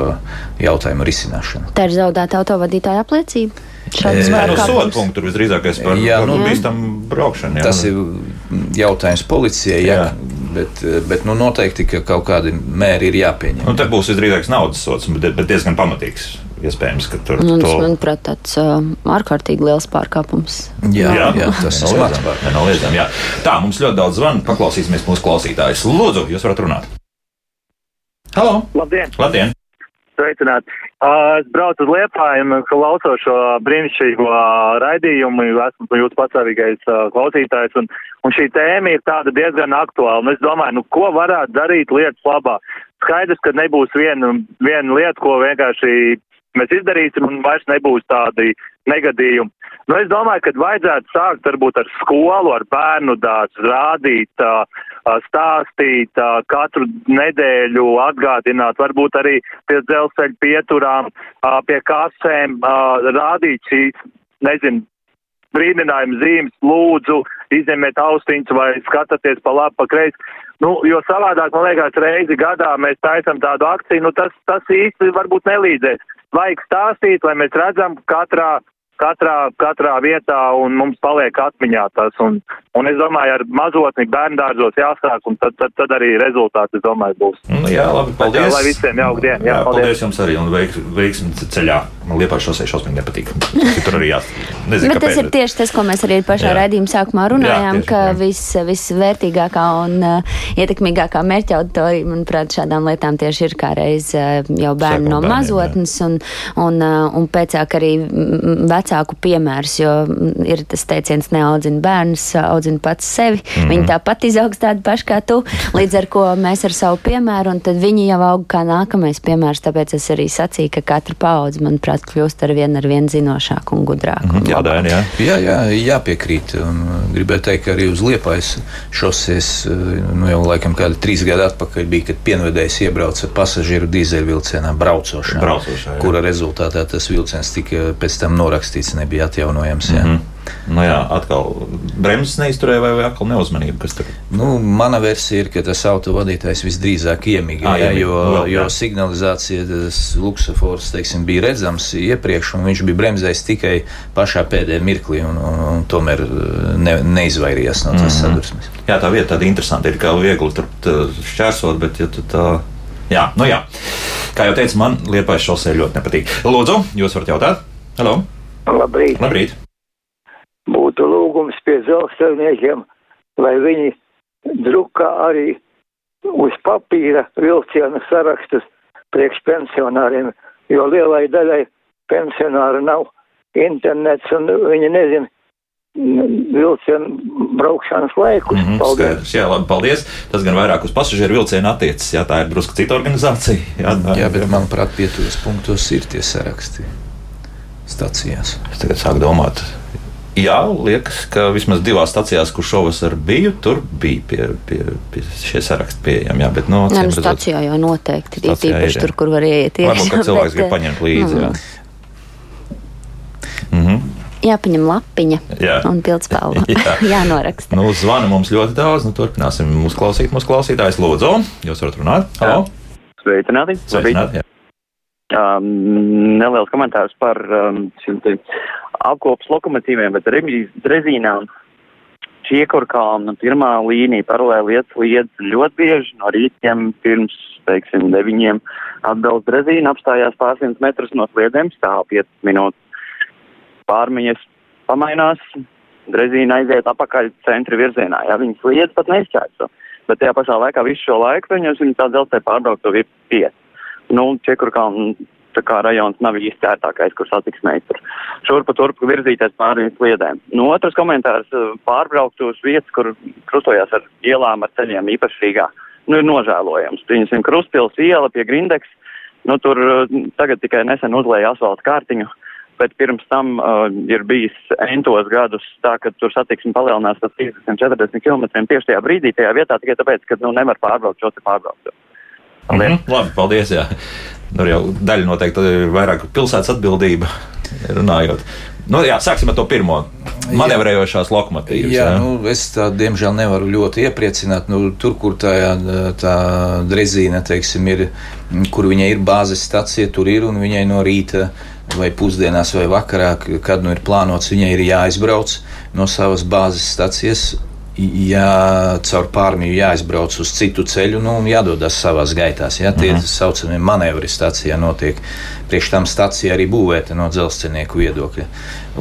jautājumu risināšanu. Tā ir zaudēta autovadītāja apliecība. Šāds no soda punktu visdrīzākais par, jā, par nu, bīstamu braukšanu. Jā. Tas ir jautājums policijai, jā, jā. bet, bet nu, noteikti ka kaut kādi mēri ir jāpieņem. Nu, te būs visdrīzākais naudas sots, bet, bet diezgan pamatīgs. Iespējams, ka tur nu, to... manuprāt, tāds uh, ārkārtīgi liels pārkāpums. Jā, jā, jā tas ir monēta. Tā, mums ļoti daudz zvanu. Paklausīsimies mūsu klausītājus. Lūdzu, jūs varat runāt. Halo! Labdien! Labdien. Sveicināti! Es braucu uz Liepāju un klausos šo brīnišķīgo raidījumu. Esmu jūsu pastāvīgais klausītājs. Un, un šī tēma ir tāda diezgan aktuāla. Un es domāju, nu, ko varētu darīt lietas labā. Skaidrs, ka nebūs viena, viena lieta, ko vienkārši mēs izdarīsim un vairs nebūs tādi negadījumi. Nu, es domāju, ka vajadzētu sākt varbūt ar skolu, ar bērnu dārzu, rādīt, stāstīt, katru nedēļu atgādināt, varbūt arī pie dzelzceļa pieturām, pie kasēm, rādīt šīs, nezinu, brīdinājumu zīmes, lūdzu, izņemiet austiņas vai skatieties pa labi, pa kreisi. Nu, jo savādāk, man liekas, reizi gadā mēs taisam tādu akciju, nu tas, tas īsti varbūt nelīdzēs. Vajag stāstīt, lai mēs redzam katrā katrā, katrā vietā un mums paliek atmiņā tas. Un, un es domāju, ar mazotni bērndārzos jāsāk, un tad, tad, tad arī rezultāts, es domāju, būs. Nu, jā, labi, paldies. Jā, lai visiem jauka diena. Jā, jā, paldies. paldies jums arī un veik, veiksmi ceļā. Man liepā šosei šausmīgi nepatīk. Tur arī jāsaka. Bet kāpēc, tas ir tieši tas, ko mēs arī pašā raidījuma sākumā runājām, jā, tieši, ka vis, visvērtīgākā un uh, ietekmīgākā mērķa auditorija, manuprāt, šādām lietām tieši ir kā reiz uh, jau bērni no mazotnes un, un, uh, un pēcāk arī vecāki vecāku piemērs, jo mm, ir tas teiciens neaudzina bērnus, audzina pats sevi. Mm -hmm. Viņi tāpat izaugs tādi paši kā tu, līdz ar ko mēs ar savu piemēru, un tad viņi jau aug kā nākamais piemērs. Tāpēc es arī sacīju, ka katra paudze, manuprāt, kļūst ar vien ar vien zinošāku un gudrāku. Mm -hmm. Jā, Dēn, jā. jā, jā, jāpiekrīt. Un gribēju teikt, ka arī uz Liepājas šosies, nu jau laikam kādi trīs gadi atpakaļ bija, kad pienvedējs iebrauca pasažieru dīzeļvilcienā braucošā, braucošā jā. kura rezultātā tas vilciens tika pēc tam norakstīts rakstīts, nebija atjaunojams. Jā. Mm -hmm. Nu jā, atkal bremzes neizturēja vai, vai atkal neuzmanība, kas tur ir? Nu, mana versija ir, ka tas autovadītājs visdrīzāk iemīga, jā, jā, jo, vēl, jā. jo signalizācija, tas luksofors, teiksim, bija redzams iepriekš, un viņš bija bremzējis tikai pašā pēdējā mirklī, un, un, un tomēr ne, neizvairījās no tās mm -hmm. sadursmes. Jā, tā vieta tāda interesanta ir, kā viegli tur šķērsot, bet ja tu tā. Jā, nu jā. Kā jau teicu, man Lietuvas šosei ļoti nepatīk. Lūdzu, jūs varat jautāt? Halo! Labrīt. Labrīt. Būtu lūgums pie dzelzceļniekiem, lai viņi drukā arī uz papīra vilciena sarakstus priekš pensionāriem, jo lielai daļai pensionāru nav internets un viņi nezina, vilcienu braukšanas laikus. Mm -hmm, Paldies! skaidrs, jā, labi, paldies. Tas gan vairāk uz pasažieru vilcienu attiecas. Jā, tā ir drusku cita organizācija. Jā, tā, Jā, bet manuprāt, pieturas punktos ir tie saraksti stacijās. Es tagad sāku domāt. Jā, liekas, ka vismaz divās stacijās, kur šovasar biju, tur bija pie, pie, pie šie saraksti pieejami. Jā, bet no Nē, acīm redzot, stācijā jau noteikti. Ir īpaši tur, kur var ieiet. Varbūt, ka cilvēks bet, grib eh, paņemt līdzi. Jā. mm. Mhm. Jāpaņem lapiņa Jā. un pildspalva. Jā. Jānoraksta. Nu, zvana mums ļoti daudz. Nu, turpināsim uzklausīt mūsu klausītājus. Lūdzu, jūs varat runāt? Halo! Sveicināti. Sveicināt, jā. Um, neliels komentārs par um, te apkopes lokomotīviem, bet drezīnām. Čiekurkām no pirmā līnija paralēli iet sliedz ļoti bieži no rītiem pirms, teiksim, deviņiem atbilst drezīna, apstājās pārsimt metrus no sliedēm, stāv 5 minūtes. Pārmaiņas pamainās, drezīna aiziet apakaļ centra virzienā, ja viņi sliedz pat neizķērso. Bet tajā pašā laikā visu šo laiku viņus viņi tā dzelzceļa pārbrauktu ir 5 nu, Čekurkām tā kā rajons nav īsti ērtākais, kur satiksmēji tur šurpu turpu virzīties pāri sliedēm. Nu, otrs komentārs eh, pārbraukt uz vietas, kur krustojās ar ielām, ar ceļiem, īpaši Rīgā. Nu, ir nožēlojams. Pieņemsim, Krustpils iela pie Grindeks, nu, tur eh, tagad tikai nesen uzlēja asfalta kārtiņu, bet pirms tam uh, ir bijis entos gadus tā, ka tur satiksme palielinās par 30-40 km tieši tajā brīdī, tajā vietā, tikai tāpēc, ka, nu, nevar pārbraukt šo te pārbraukt. Paldies. Mhm, labi, paldies. Jā. Tur jau daļa noteikti ir vairāk pilsētas atbildība runājot. Nu, jā, sāksim ar to pirmo. Manevrējošās lokomotīvas. Jā, nu, es tā diemžēl nevaru ļoti iepriecināt. Nu, tur, kur tā, tā drezīna teiksim, ir, kur viņai ir bāzes stacija, tur ir un viņai no rīta vai pusdienās vai vakarā, kad nu ir plānots, viņai ir jāizbrauc no savas bāzes stacijas. Jā, caur pārmiju jāizbrauc uz citu ceļu nu, un jādodas savās gaitās. Jā, tie tā saucamie manevri stācijā notiek. Priekš tam stācija arī būvēta no dzelzceļnieku viedokļa.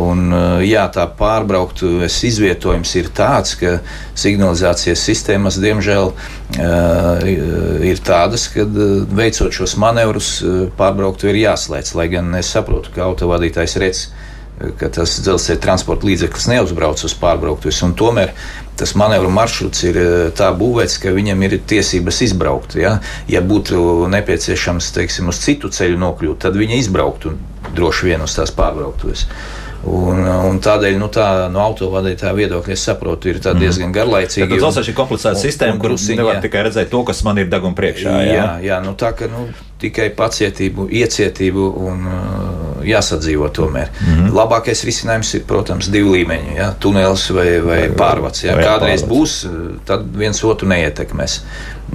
Un, jā, tā pārbrauktuves izvietojums ir tāds, ka signalizācijas sistēmas, diemžēl, ir tādas, ka veicot šos manevrus, pārbrauktu ir jāslēdz. Lai gan es saprotu, ka autovadītājs redz, ka tas dzelzceļa transporta līdzeklis neuzbrauc uz pārbrauktuves. Tomēr tas manevru maršruts ir tā būvēts, ka viņam ir tiesības izbraukt. Ja, ja būtu nepieciešams teiksim, uz citu ceļu nokļūt, tad viņa izbrauktu droši vien uz tās pārbrauktuves. Un, un tādēļ, nu, tā, no autovadītāja viedokļa, es saprotu, ir diezgan garlaicīga. Tas dzelzceļš ir komplicēta sistēma, kur nevar tikai redzēt to, kas man ir deguna priekšā. Jā, jā, jā nu, tā ka nu, tikai pacietību, iecietību un uh, jāsadzīvo tomēr. Mm -hmm. Labākais risinājums ir, protams, divu līmeņu, jā, tunelis vai, vai pārvads. Jā. vai Kādreiz pārvads. būs, tad viens otru neietekmēs.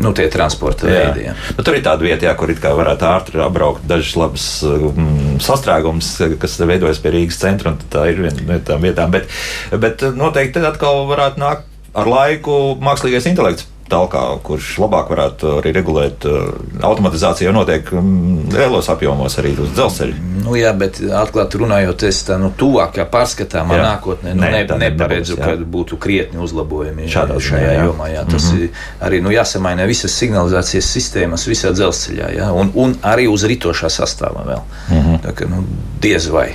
Nu, tie transporta veidi. Jā. Nu, tur ir tāda vieta, jā, kur varētu ātri apbraukt dažas labas mm, sastrēgumus, kas veidojas pie Rīgas centra. Tā ir viena no tām vietām. Bet, bet noteikti tad atkal varētu nākt ar laiku mākslīgais intelekts. Talkā, kurš labāk varētu arī regulēt uh, automatizāciju, jau notiek um, lielos apjomos arī uz dzelzceļa. Nu, jā, bet atklāti runājot, es tā nu, tuvākā pārskatāmā Jā. nākotnē nu, ne, tā neparedzu, ka būtu krietni uzlabojumi Šādā šajā jā. jomā. Jā. Tas mm -hmm. ir arī nu, jāsamaina visas signalizācijas sistēmas visā dzelzceļā, jā, un, un arī uz ritošā sastāvā vēl. Mm -hmm. Tā kā nu, diez vai.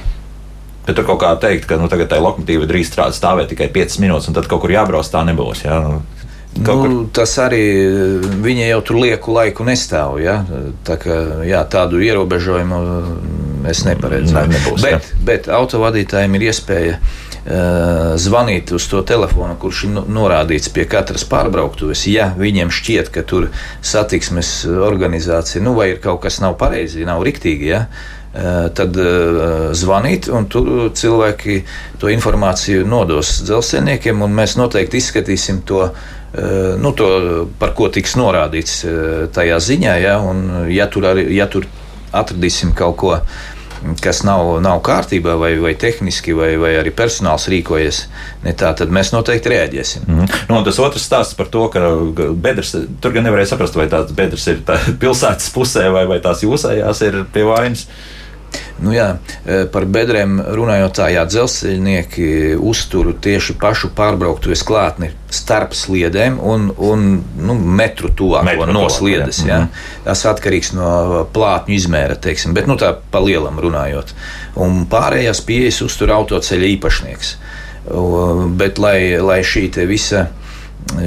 Bet tur kaut kā teikt, ka nu, tagad tā lokomotīva drīz strādā stāvēt tikai 5 minūtes, un tad kaut kur jābrauc, tā nebūs. Jā. Nu, Nu, tas arī viņi jau tur lieku laiku nestāv. Ja? Tā kā, jā, tādu ierobežojumu mm, es neparedzu. Ne- nebūs, jā. bet, bet autovadītājiem ir iespēja uh, zvanīt uz to telefonu, kurš ir no- norādīts pie katras pārbrauktuves. Ja viņiem šķiet, ka tur satiksmes organizācija nu, vai ir kaut kas nav pareizi, nav riktīgi. Ja? Eh, Tad uh, zvanīt, un tur cilvēki to informāciju nodos dzelzceļniekiem, un mēs noteikti izskatīsim to, uh, nu, to par ko tiks norādīts uh, tajā ziņā. Ja, un, ja, tur arī, ja tur atradīsim kaut ko, kas nav, nav kārtībā, vai, vai tehniski, vai, vai arī personāls rīkojas ne tā, tad mēs noteikti reaģēsim. Mhm. Nu, un tas otrs stāsts par to, ka bedres, tur gan nevarēja saprast, vai tās bedres ir tā pilsētas pusē vai, vai tās jūsējās ir pie vainas. Nu, jā, e, par bedrēm runājot, tā jā, dzelzceļnieki uztur tieši pašu pārbrauktuves klātni starp sliedēm un, un nu, metru tuvāk Metru no tuvāk, sliedes. jā. Jā. Tas atkarīgs no plātņu izmēra, teiksim, bet nu, tā pa lielam runājot. Un pārējās pieejas uztur autoceļa īpašnieks. Bet, lai, lai šī visa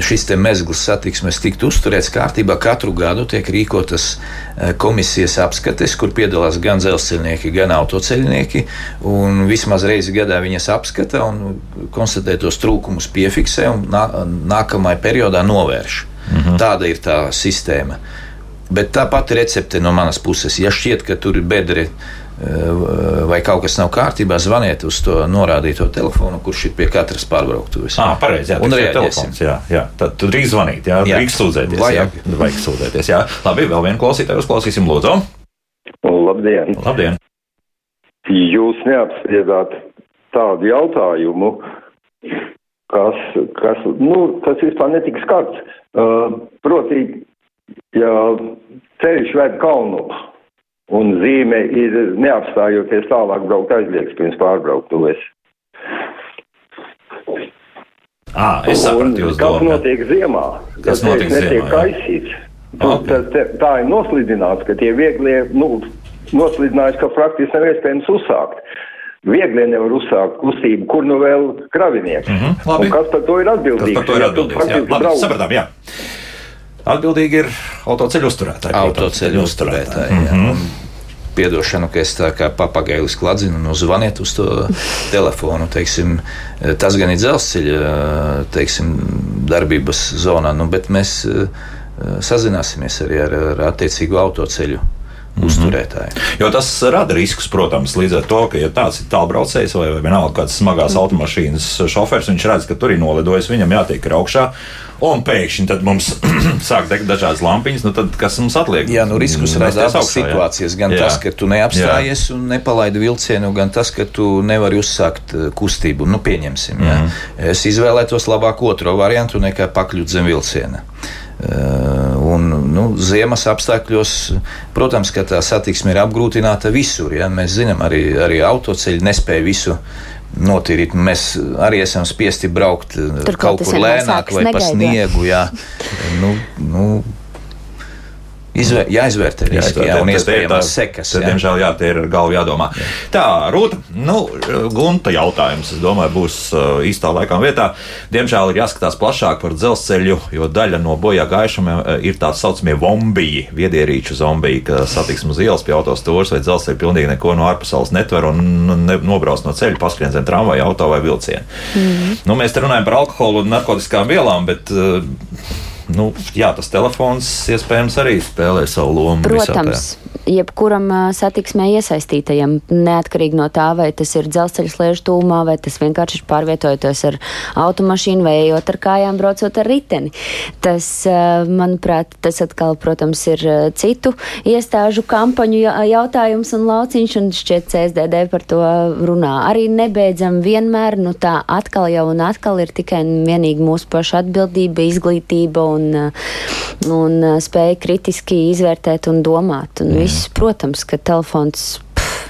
šis mezgls satiksmes tiktu uzturēts kārtībā. Katru gadu tiek rīkotas e, komisijas apskates, kur piedalās gan dzelzceļnieki, gan autoceļnieki. Vismaz reizi gadā viņas apskata un konstatē tos trūkumus, piefiksē un nākamajā periodā novērš. Mhm. Tāda ir tā sistēma. Bet tā pati recepte no manas puses, ja šķiet, ka tur ir bedre vai kaut kas nav kārtībā, zvaniet uz to norādīto telefonu, kurš ir pie katras pārbrauktuves. Ah, pareizi, jā, un telefons, jā, jā. Tad tu drīz zvanīt, jā, jā. drīz sūdzēties. Vajag. Jā, vajag sūdzēties, jā. Labi, vēl vienu klausītāju uzklausīsim, lūdzu. Labdien! Labdien! Jūs neapspriedāt tādu jautājumu, kas, kas, nu, tas vispār netika skarts. Uh, proti, ja ceļš ved kalnos, un zīme ir neapstājoties tālāk braukt aizliegts pirms pārbrauktuves. À, es sapratu, jūs kas domājat. notiek ziemā? Kas notiek ziemā? Netiek kaisīts. Okay. Tā, tā, tā ir noslidināts, ka tie vieglie, nu, noslidinājis, ka praktiski nav iespējams uzsākt. Viegli nevar uzsākt kustību, kur nu vēl kravinieks. Mm -hmm, labi. un kas par to ir atbildīgs? Kas par to ir atbildīgs? Jā, labi, brauc... sapratām, jā. Atbildīgi ir autoceļu uzturētāji. Autoceļu uzturētāji. Mm -hmm. Piedošanu, ka es tā kā papagailis kladzinu, nu zvaniet uz to telefonu. Teiksim, tas gan ir dzelzceļa teiksim, darbības zonā, nu, bet mēs eh, sazināsimies arī ar, ar attiecīgo autoceļu Mm -hmm. uzturētāji. Jo tas rada riskus, protams, līdz ar to, ka, ja tāds ir tālbraucējs vai, vai vienalga kāds smagās mm. automašīnas šofērs, viņš redz, ka tur ir nolidojis, viņam jātiek augšā. Un pēkšņi mums sāk degt dažādas lampiņas, nu tad kas mums atliek? Jā, nu riskus rada abas situācijas. Gan jā. tas, ka tu neapstājies jā. un nepalaidi vilcienu, gan tas, ka tu nevari uzsākt eh, kustību. Nu, pieņemsim, mm -hmm. Es izvēlētos labāk otro variantu nekā pakļūt zem vilciena. Eh, un, nu, ziemas apstākļos, protams, ka tā satiksme ir apgrūtināta visur. Ja? Mēs zinām, arī, arī autoceļi nespēja visu notīrīt. Mēs arī esam spiesti braukt Tur kaut kur lēnāk vai pa sniegu. Jā. Nu, nu, Izvēr, jāizvērtē riski, jā, un iespējamās sekas. Tad, diemžēl, jā, tie ir ar galvu jādomā. Jā. Tā, Rūta, nu, gunta jautājums, es domāju, būs uh, īstā laikā un vietā. Diemžēl ir jāskatās plašāk par dzelzceļu, jo daļa no bojā gājušiem uh, ir tā saucamie zombiji, viedierīču zombiji, kas satiksmu uz ielas pie autostūras vai dzelzceļa pilnīgi neko no ārpasaules netver un ne, nobrauc no ceļa, paskrien zem tramvaja, auto vai vilciena. Mm nu, mēs te runājam par alkoholu un narkotikām vielām, bet uh, nu, jā, tas telefons iespējams arī spēlē savu lomu. Protams, jebkuram satiksmē iesaistītajam, neatkarīgi no tā, vai tas ir dzelzceļa slēžu tūmā, vai tas vienkārši ir pārvietojoties ar automašīnu, vai ejot ar kājām, braucot ar riteni. Tas, manuprāt, tas atkal, protams, ir citu iestāžu kampaņu jautājums un lauciņš, un šķiet CSDD par to runā. Arī nebeidzam vienmēr, nu tā atkal jau un atkal ir tikai un vienīgi mūsu paša atbildība, izglītība un, un spēja kritiski izvērtēt un domāt. Un mm viss, protams, ka telefons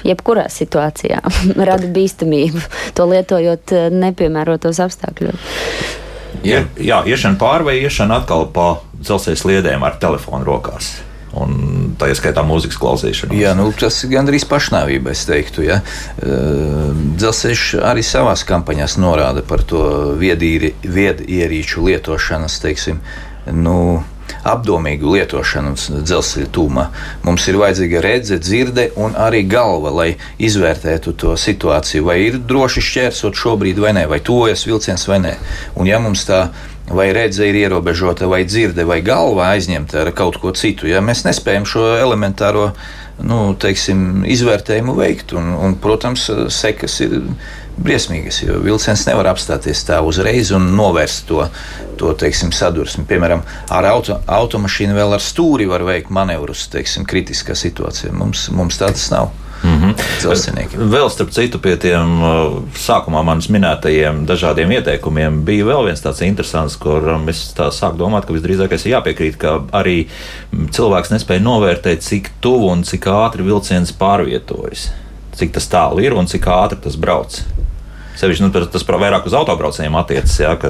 jebkurā situācijā rada bīstamību, to lietojot eh, nepiemērotos apstākļos. Jā, jā iešana pāri vai iešana atkal pa dzelzceļa sliedēm ar telefonu rokās. Un tā ieskaitā mūzikas klausīšana. Jā, nu, tas ir gandrīz pašnāvība, es teiktu. Ja. Eh, dzelzceļš arī savā kampaņā norāda par to viedierīču lietošanas, teiksim, nu, apdomīgu lietošanu dzelzceļa tūmā. Mums ir vajadzīga redze, dzirde un arī galva, lai izvērtētu to situāciju, vai ir droši šķērsot šobrīd vai nē, vai tuvojas vilciens vai nē. Un ja mums tā vai redze ir ierobežota, vai dzirde, vai galva aizņemta ar kaut ko citu, ja mēs nespējam šo elementāro nu, teiksim, izvērtējumu veikt, un, un protams, sekas ir briesmīgas, jo vilciens nevar apstāties tā uzreiz un novērst to, to teiksim, sadursmi. Piemēram, ar auto, automašīnu vēl ar stūri var veikt manevrus, teiksim, kritiskā situācijā. Mums, mums tādas nav. Mm -hmm. Vēl starp citu, pie tiem uh, sākumā manis minētajiem dažādiem ieteikumiem bija vēl viens tāds interesants, kur um, es sāku domāt, ka visdrīzākais ir jāpiekrīt, ka arī cilvēks nespēja novērtēt, cik tuvu un cik ātri vilciens pārvietojas. Cik tas tālu ir un cik ātri tas brauc Sevišķi nu, tas vairāk uz autobraucējiem attiecas, ja, ka,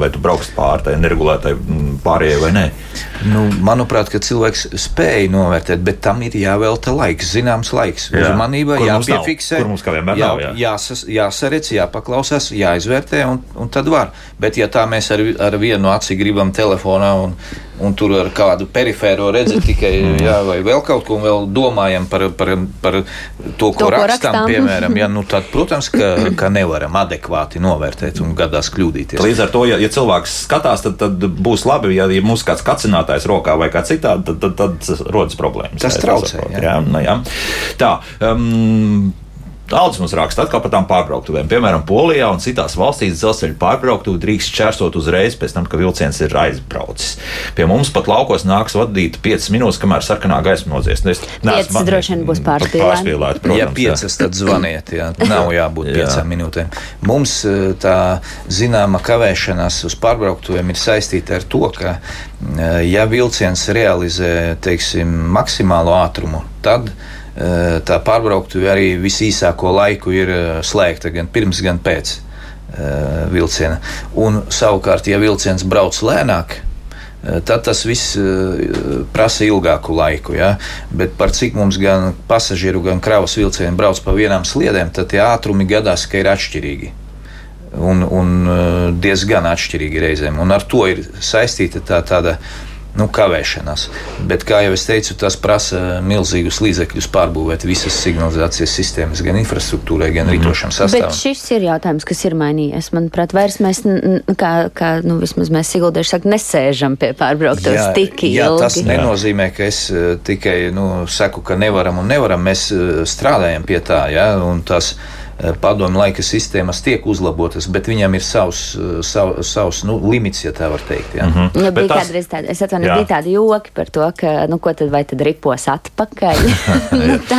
vai tu brauks pāri tai neregulētai pārējai vai nē. Nu, manuprāt, ka cilvēks spēja novērtēt, bet tam ir jāvelta laiks, zināms laiks. Jā. Uzmanība jāpiefiksē. Kur mums kā vienmēr jā, nav, jā. Jāsas, jāsaredz, jāpaklausās, jāizvērtē, un, un tad var. Bet ja tā mēs ar, ar vienu aci gribam telefonā un, un tur ar kādu perifēro redzēt tikai, jā, vai vēl kaut ko, un vēl domājam par, par, par to, ko To, ko rakstām, rakstām. piemēram, jā, nu tad, protams, ka, ka nevaram adekvāti novērtēt un gadās kļūdīties. Līdz ar to, ja, ja cilvēks skatās, tad, tad būs labi. Ja, ja mums kāds kacinātājs rokā vai kā citādi, tad, tad, tad rodas problēmas. Tas traucē, jā. Jā, nu, jā. Tā. Um, Aldis mums raksta atkal par tām pārbrauktuvēm. Piemēram, Polijā un citās valstīs dzelzceļa pārbrauktuve drīkst čērsot uzreiz pēc tam, kad vilciens ir aizbraucis. Pie mums pat laukos nāks vadīt 5 minūtes, kamēr sarkanā gaisma nodzies. Nu, es Piecas man- droši vien būs pārspīlēti. pārspīlēti, ja protams, jā. piecas, tad zvaniet. Jā. Nav jābūt Jā. piecām minūtēm. Mums eh, tā zināma kavēšanās uz pārbrauktuvēm ir saistīta ar to, ka, eh, ja vilciens realizē teiksim, maksimālo ātrumu, tad eh, tā pārbrauktuve arī visīsāko laiku ir slēgta gan pirms, gan pēc vilciena. Un savukārt, ja vilciens brauc lēnāk, tad tas viss prasa ilgāku laiku. Ja? Bet par cik mums gan pasažieru, gan kravas vilcieni brauc pa vienām sliedēm, tad tie ātrumi gadās, ka ir atšķirīgi. Un, un diezgan atšķirīgi reizēm. Un ar to ir saistīta tā, tāda nu, kavēšanās. Bet, kā jau es teicu, tas prasa milzīgus līdzekļus pārbūvēt visas signalizācijas sistēmas, gan infrastruktūrai, gan rītošam sastāvam. Bet šis ir jautājums, kas ir mainījies. Manuprāt, vairs mēs, kā, kā nu, vismaz mēs Siguldaši saka, nesēžam pie pārbrauktos tik jā, tas ilgi. nenozīmē, ka es eh, tikai nu, saku, ka nevaram un nevaram. Mēs eh, strādājam pie tā, ja, un tas eh, padomu laika sistēmas tiek uzlabotas, bet viņam ir savs, eh, sav, savs nu, limits, ja tā var teikt. Ja. Mm -hmm. Nu, Bet bija tas- kādreiz tāda, es atvainu, Jā. bija tādi joki par to, ka, nu, ko tad vai tad ripos atpakaļ? nu, tā,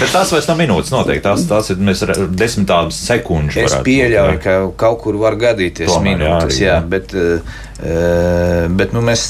Bet tas vairs nav minūtes noteikti. Tas, tas ir mēs re- desmitām sekundžu. Es būt, pieļauju, jā. ka kaut kur var gadīties Tomēr, jā, minūtes, arī, jā, jā. bet, eh, eh, bet nu, mēs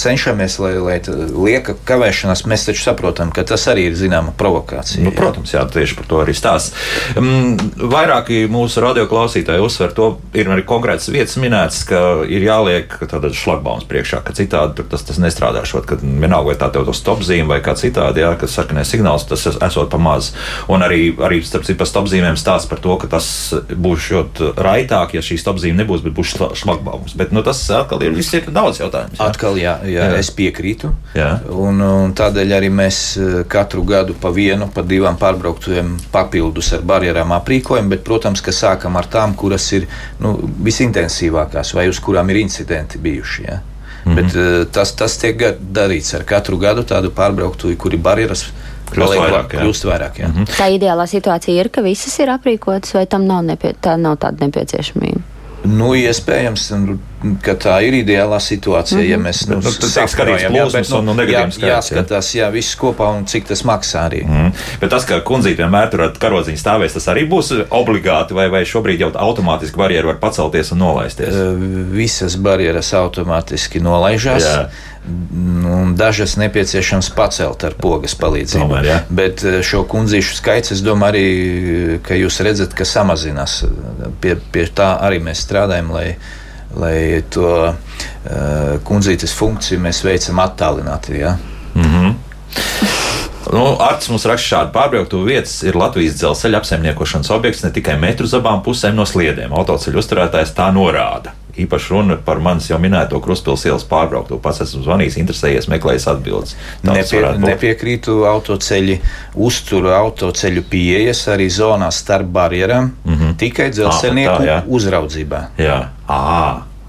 cenšamies, lai, lai lieka kavēšanās, mēs taču saprotam, ka tas arī ir zināma provokācija. Nu, protams, jā, tieši par to arī stāsta. Um, vairāki mūsu radioklausītāji uzsver to, ir arī konkrētas vietas minētas, ka ir jāliek tāda šlagbaums priekšā, ka citādi tas, tas nestrādā. Šot, ka vienalga, vai tā tev to stopzīme vai kā citādi, jā, kas sarkanais signāls, tas es- esot pa maz. Un arī, arī starp citu, par stopzīmēm stāsta par to, ka tas būs raitāk, ja šī stopzīme nebūs, bet būs šla- šlagbaums. Bet nu, tas atkal ir, ir daudz jautājumu. Atkal, jā, jā, Jā. jā. es piekrītu. Jā. Un, un tādēļ arī mēs eh, katru gadu pa vienu, pa divām pārbrauktuviem papildus ar barjerām aprīkojam, bet, protams, ka sākam ar tām, kuras ir nu, visintensīvākās vai uz kurām ir incidenti bijuši. Ja? Mm -hmm. Bet eh, tas, tas tiek darīts ar katru gadu tādu pārbrauktuvi, kuri barjeras Kļūst vairāk, va- jā. kļūst vairāk. Jā. Mm -hmm. tā ideālā situācija ir, ka visas ir aprīkotas, vai tam nav, nepie, tā nav tāda nepieciešamība? Nu, iespējams, ka tā ir ideālā situācija, mm -hmm. ja mēs Bet, nu, jā, plūsmas bet, un- un negadījums jā, jāskatās, jā, viss kopā un cik tas maksā arī. Mm. Bet tas, ka kundzīte vienmēr tur ar karodziņu stāvēs, tas arī būs obligāti, vai, vai šobrīd jau automātiski barjeras var pacelties un nolaisties. Visas barjeras automātiski nolaižās. Jā. Un dažas nepieciešams pacelt ar pogas palīdzību. Tomēr, jā. Bet šo kundzīšu skaits, es domāju, arī, ka jūs redzat, ka samazinās. Pie, pie tā arī mēs strādājam, lai, lai to uh, kundzītes funkciju mēs veicam attālināti. Ja? Nu, Arts mums raksta šādu pārbrauktu vietas ir Latvijas dzelzceļa apsaimniekošanas objekts ne tikai metru uz abām pusēm no sliedēm. Autoceļu uzturētājs tā norāda. Īpaši runa par manis jau minēto Kruspils ielas pārbrauktu. Pats esmu zvanījis, interesējies, meklējis atbildes. Nepie, nepiekrītu autoceļi, uzturu autoceļu pieejas arī zonās starp barjerām, mm -hmm. tikai dzelzceļnieku jā. uzraudzībā. Jā, à,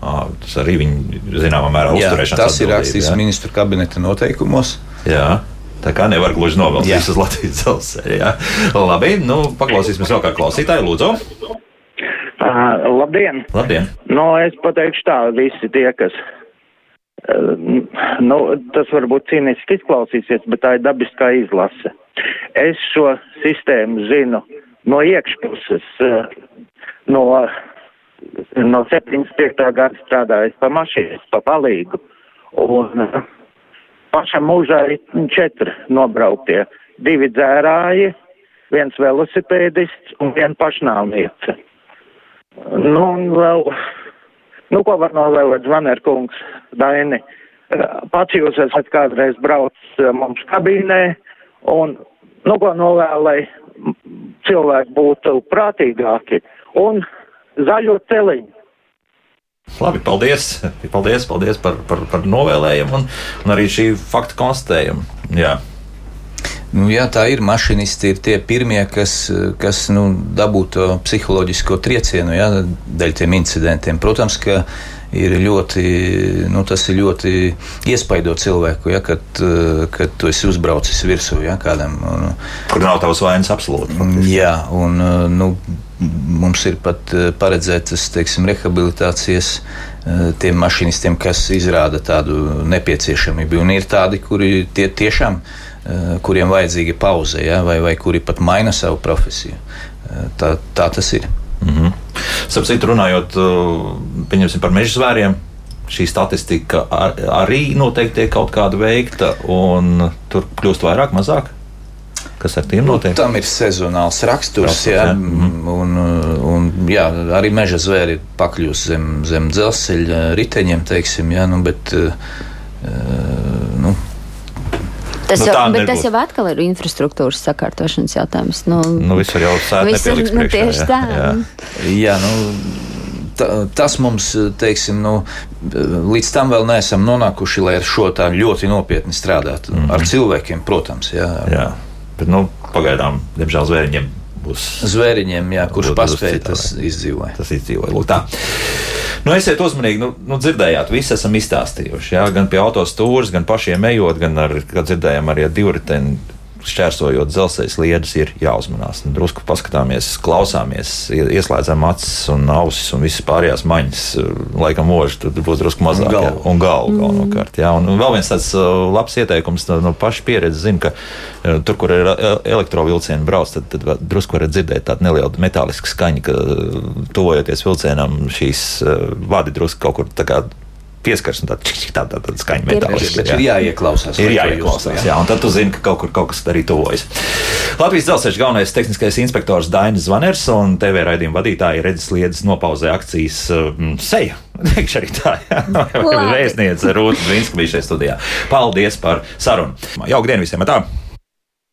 à, tas arī viņi zināmā mērā Jā, uzturēšanas tas ir rakstīts jā. ministru kabineta noteikumos. Jā. Tā kā nevar gluži novilkt Jā. visus Latvijas dzelzceļa. jā. Labi, nu, paklausīsimies vēl kā klausītāju, lūdzu. Uh, labdien! Labdien! Nu, es pateikšu tā, visi tie, kas. Uh, nu, tas varbūt cīniski izklausīsies, bet tā ir dabiskā izlase. Es šo sistēmu zinu no iekšpuses, uh, no, no 75. gada strādājis pa mašīnas, pa palīgu. Un uh, pašam mūžā ir četri nobrauktie. Divi dzērāji, viens velosipēdists un viena pašnāvniece. Nu, un vēl, nu, ko var novēlēt Zvanerkungs, Daini? Pats jūs esat kādreiz braucis eh, mums kabīnē, un, nu, ko novēlēja, cilvēki būtu prātīgāki un zaļo celiņu. Labi, paldies. Paldies, paldies par, par, par novēlējumu un, un arī šī fakta konstatējumu. Jā. Nu, jā, tā ir. Mašīnisti ir tie pirmie, kas, kas nu, dabū to psiholoģisko triecienu jā, dēļ tiem incidentiem. Protams, ka ir ļoti, nu, tas ir ļoti iespaido cilvēku, ja, kad, kad tu esi uzbraucis virsū ja, kādam. Un, Kur nav tavs vainas absolūti. Faktiski. Jā, un nu, mums ir pat paredzētas, teiksim, rehabilitācijas tiem mašīnistiem, kas izrāda tādu nepieciešamību. Un ir tādi, kuri tie tiešām kuriem vajadzīga pauze, ja, vai, vai kuri pat maina savu profesiju. Tā, tā tas ir. Mm -hmm. Sapratu, runājot par meža zvēriem, šī statistika ar, arī noteikti tiek kaut kāda veikta, un tur kļūst vairāk, mazāk. Kas ar tiem notiek? Nu, tam ir sezonāls raksturs, raksturs jā, jā. Mm. Un, un, jā, arī meža zvēri pakļūst zem, zem dzelzceļa riteņiem, teiksim, jā, nu, bet, nu, Tas, nu, jau, bet tas jau atkal ir infrastruktūras sakārtošanas jautājums. Nu, nu visur jau sēta nu, tieši tā. Jā, jā nu, ta, tas mums, teiksim, nu, līdz tam vēl neesam nonākuši, lai ar šo tā ļoti nopietni strādātu. Mm -hmm. Ar cilvēkiem, protams. Jā, jā. bet nu, pagaidām, diemžēl, zvēriņiem būs. Zvēriņiem, jā, kurš paspēja, tas izdzīvoja. Tas izdzīvoja. Lūk, tā. Nu, esiet uzmanīgi, nu, nu dzirdējāt, visi esam izstāstījuši. Jā, gan pie autostūras, gan pašiem ejot, gan ar, kā dzirdējām, arī ar divriteni šķērsojot dzelzceļa sliedes, ir jāuzmanās. Nu, drusku paskatāmies, klausāmies, ieslēdzam acis un ausis un visas pārējās maņas. Laikam, mūžs tur būs drusku mazāk. Un galva. Un galva mm. galvenokārt. Jā. Un vēl viens tāds uh, labs ieteikums no, no paša pieredzes, zinu, ka uh, tur, kur ir uh, elektrovilcieni brauc, tad, tad drusku varat dzirdēt tādu nelielu metālisku skaņu, ka tuvojoties vilcienam šīs vadi drusku kaut kur tā kā pieskaras un tāda tā, tā, tā skaņa metāliska. Jā. Ir jāieklausās. Ir jāieklausās, jā. jā. Un tad tu zini, ka kaut kur kaut kas arī tuvojas. Latvijas dzelzceļa galvenais tehniskais inspektors Dainis Zvaners un TV raidījuma vadītāji redzes lietas nopauzē akcijas um, seja. Teikšu arī tā, jā. Vēstniece Rūta Dvinska bija šajā studijā. Paldies par sarunu. Jauka diena visiem! Tā.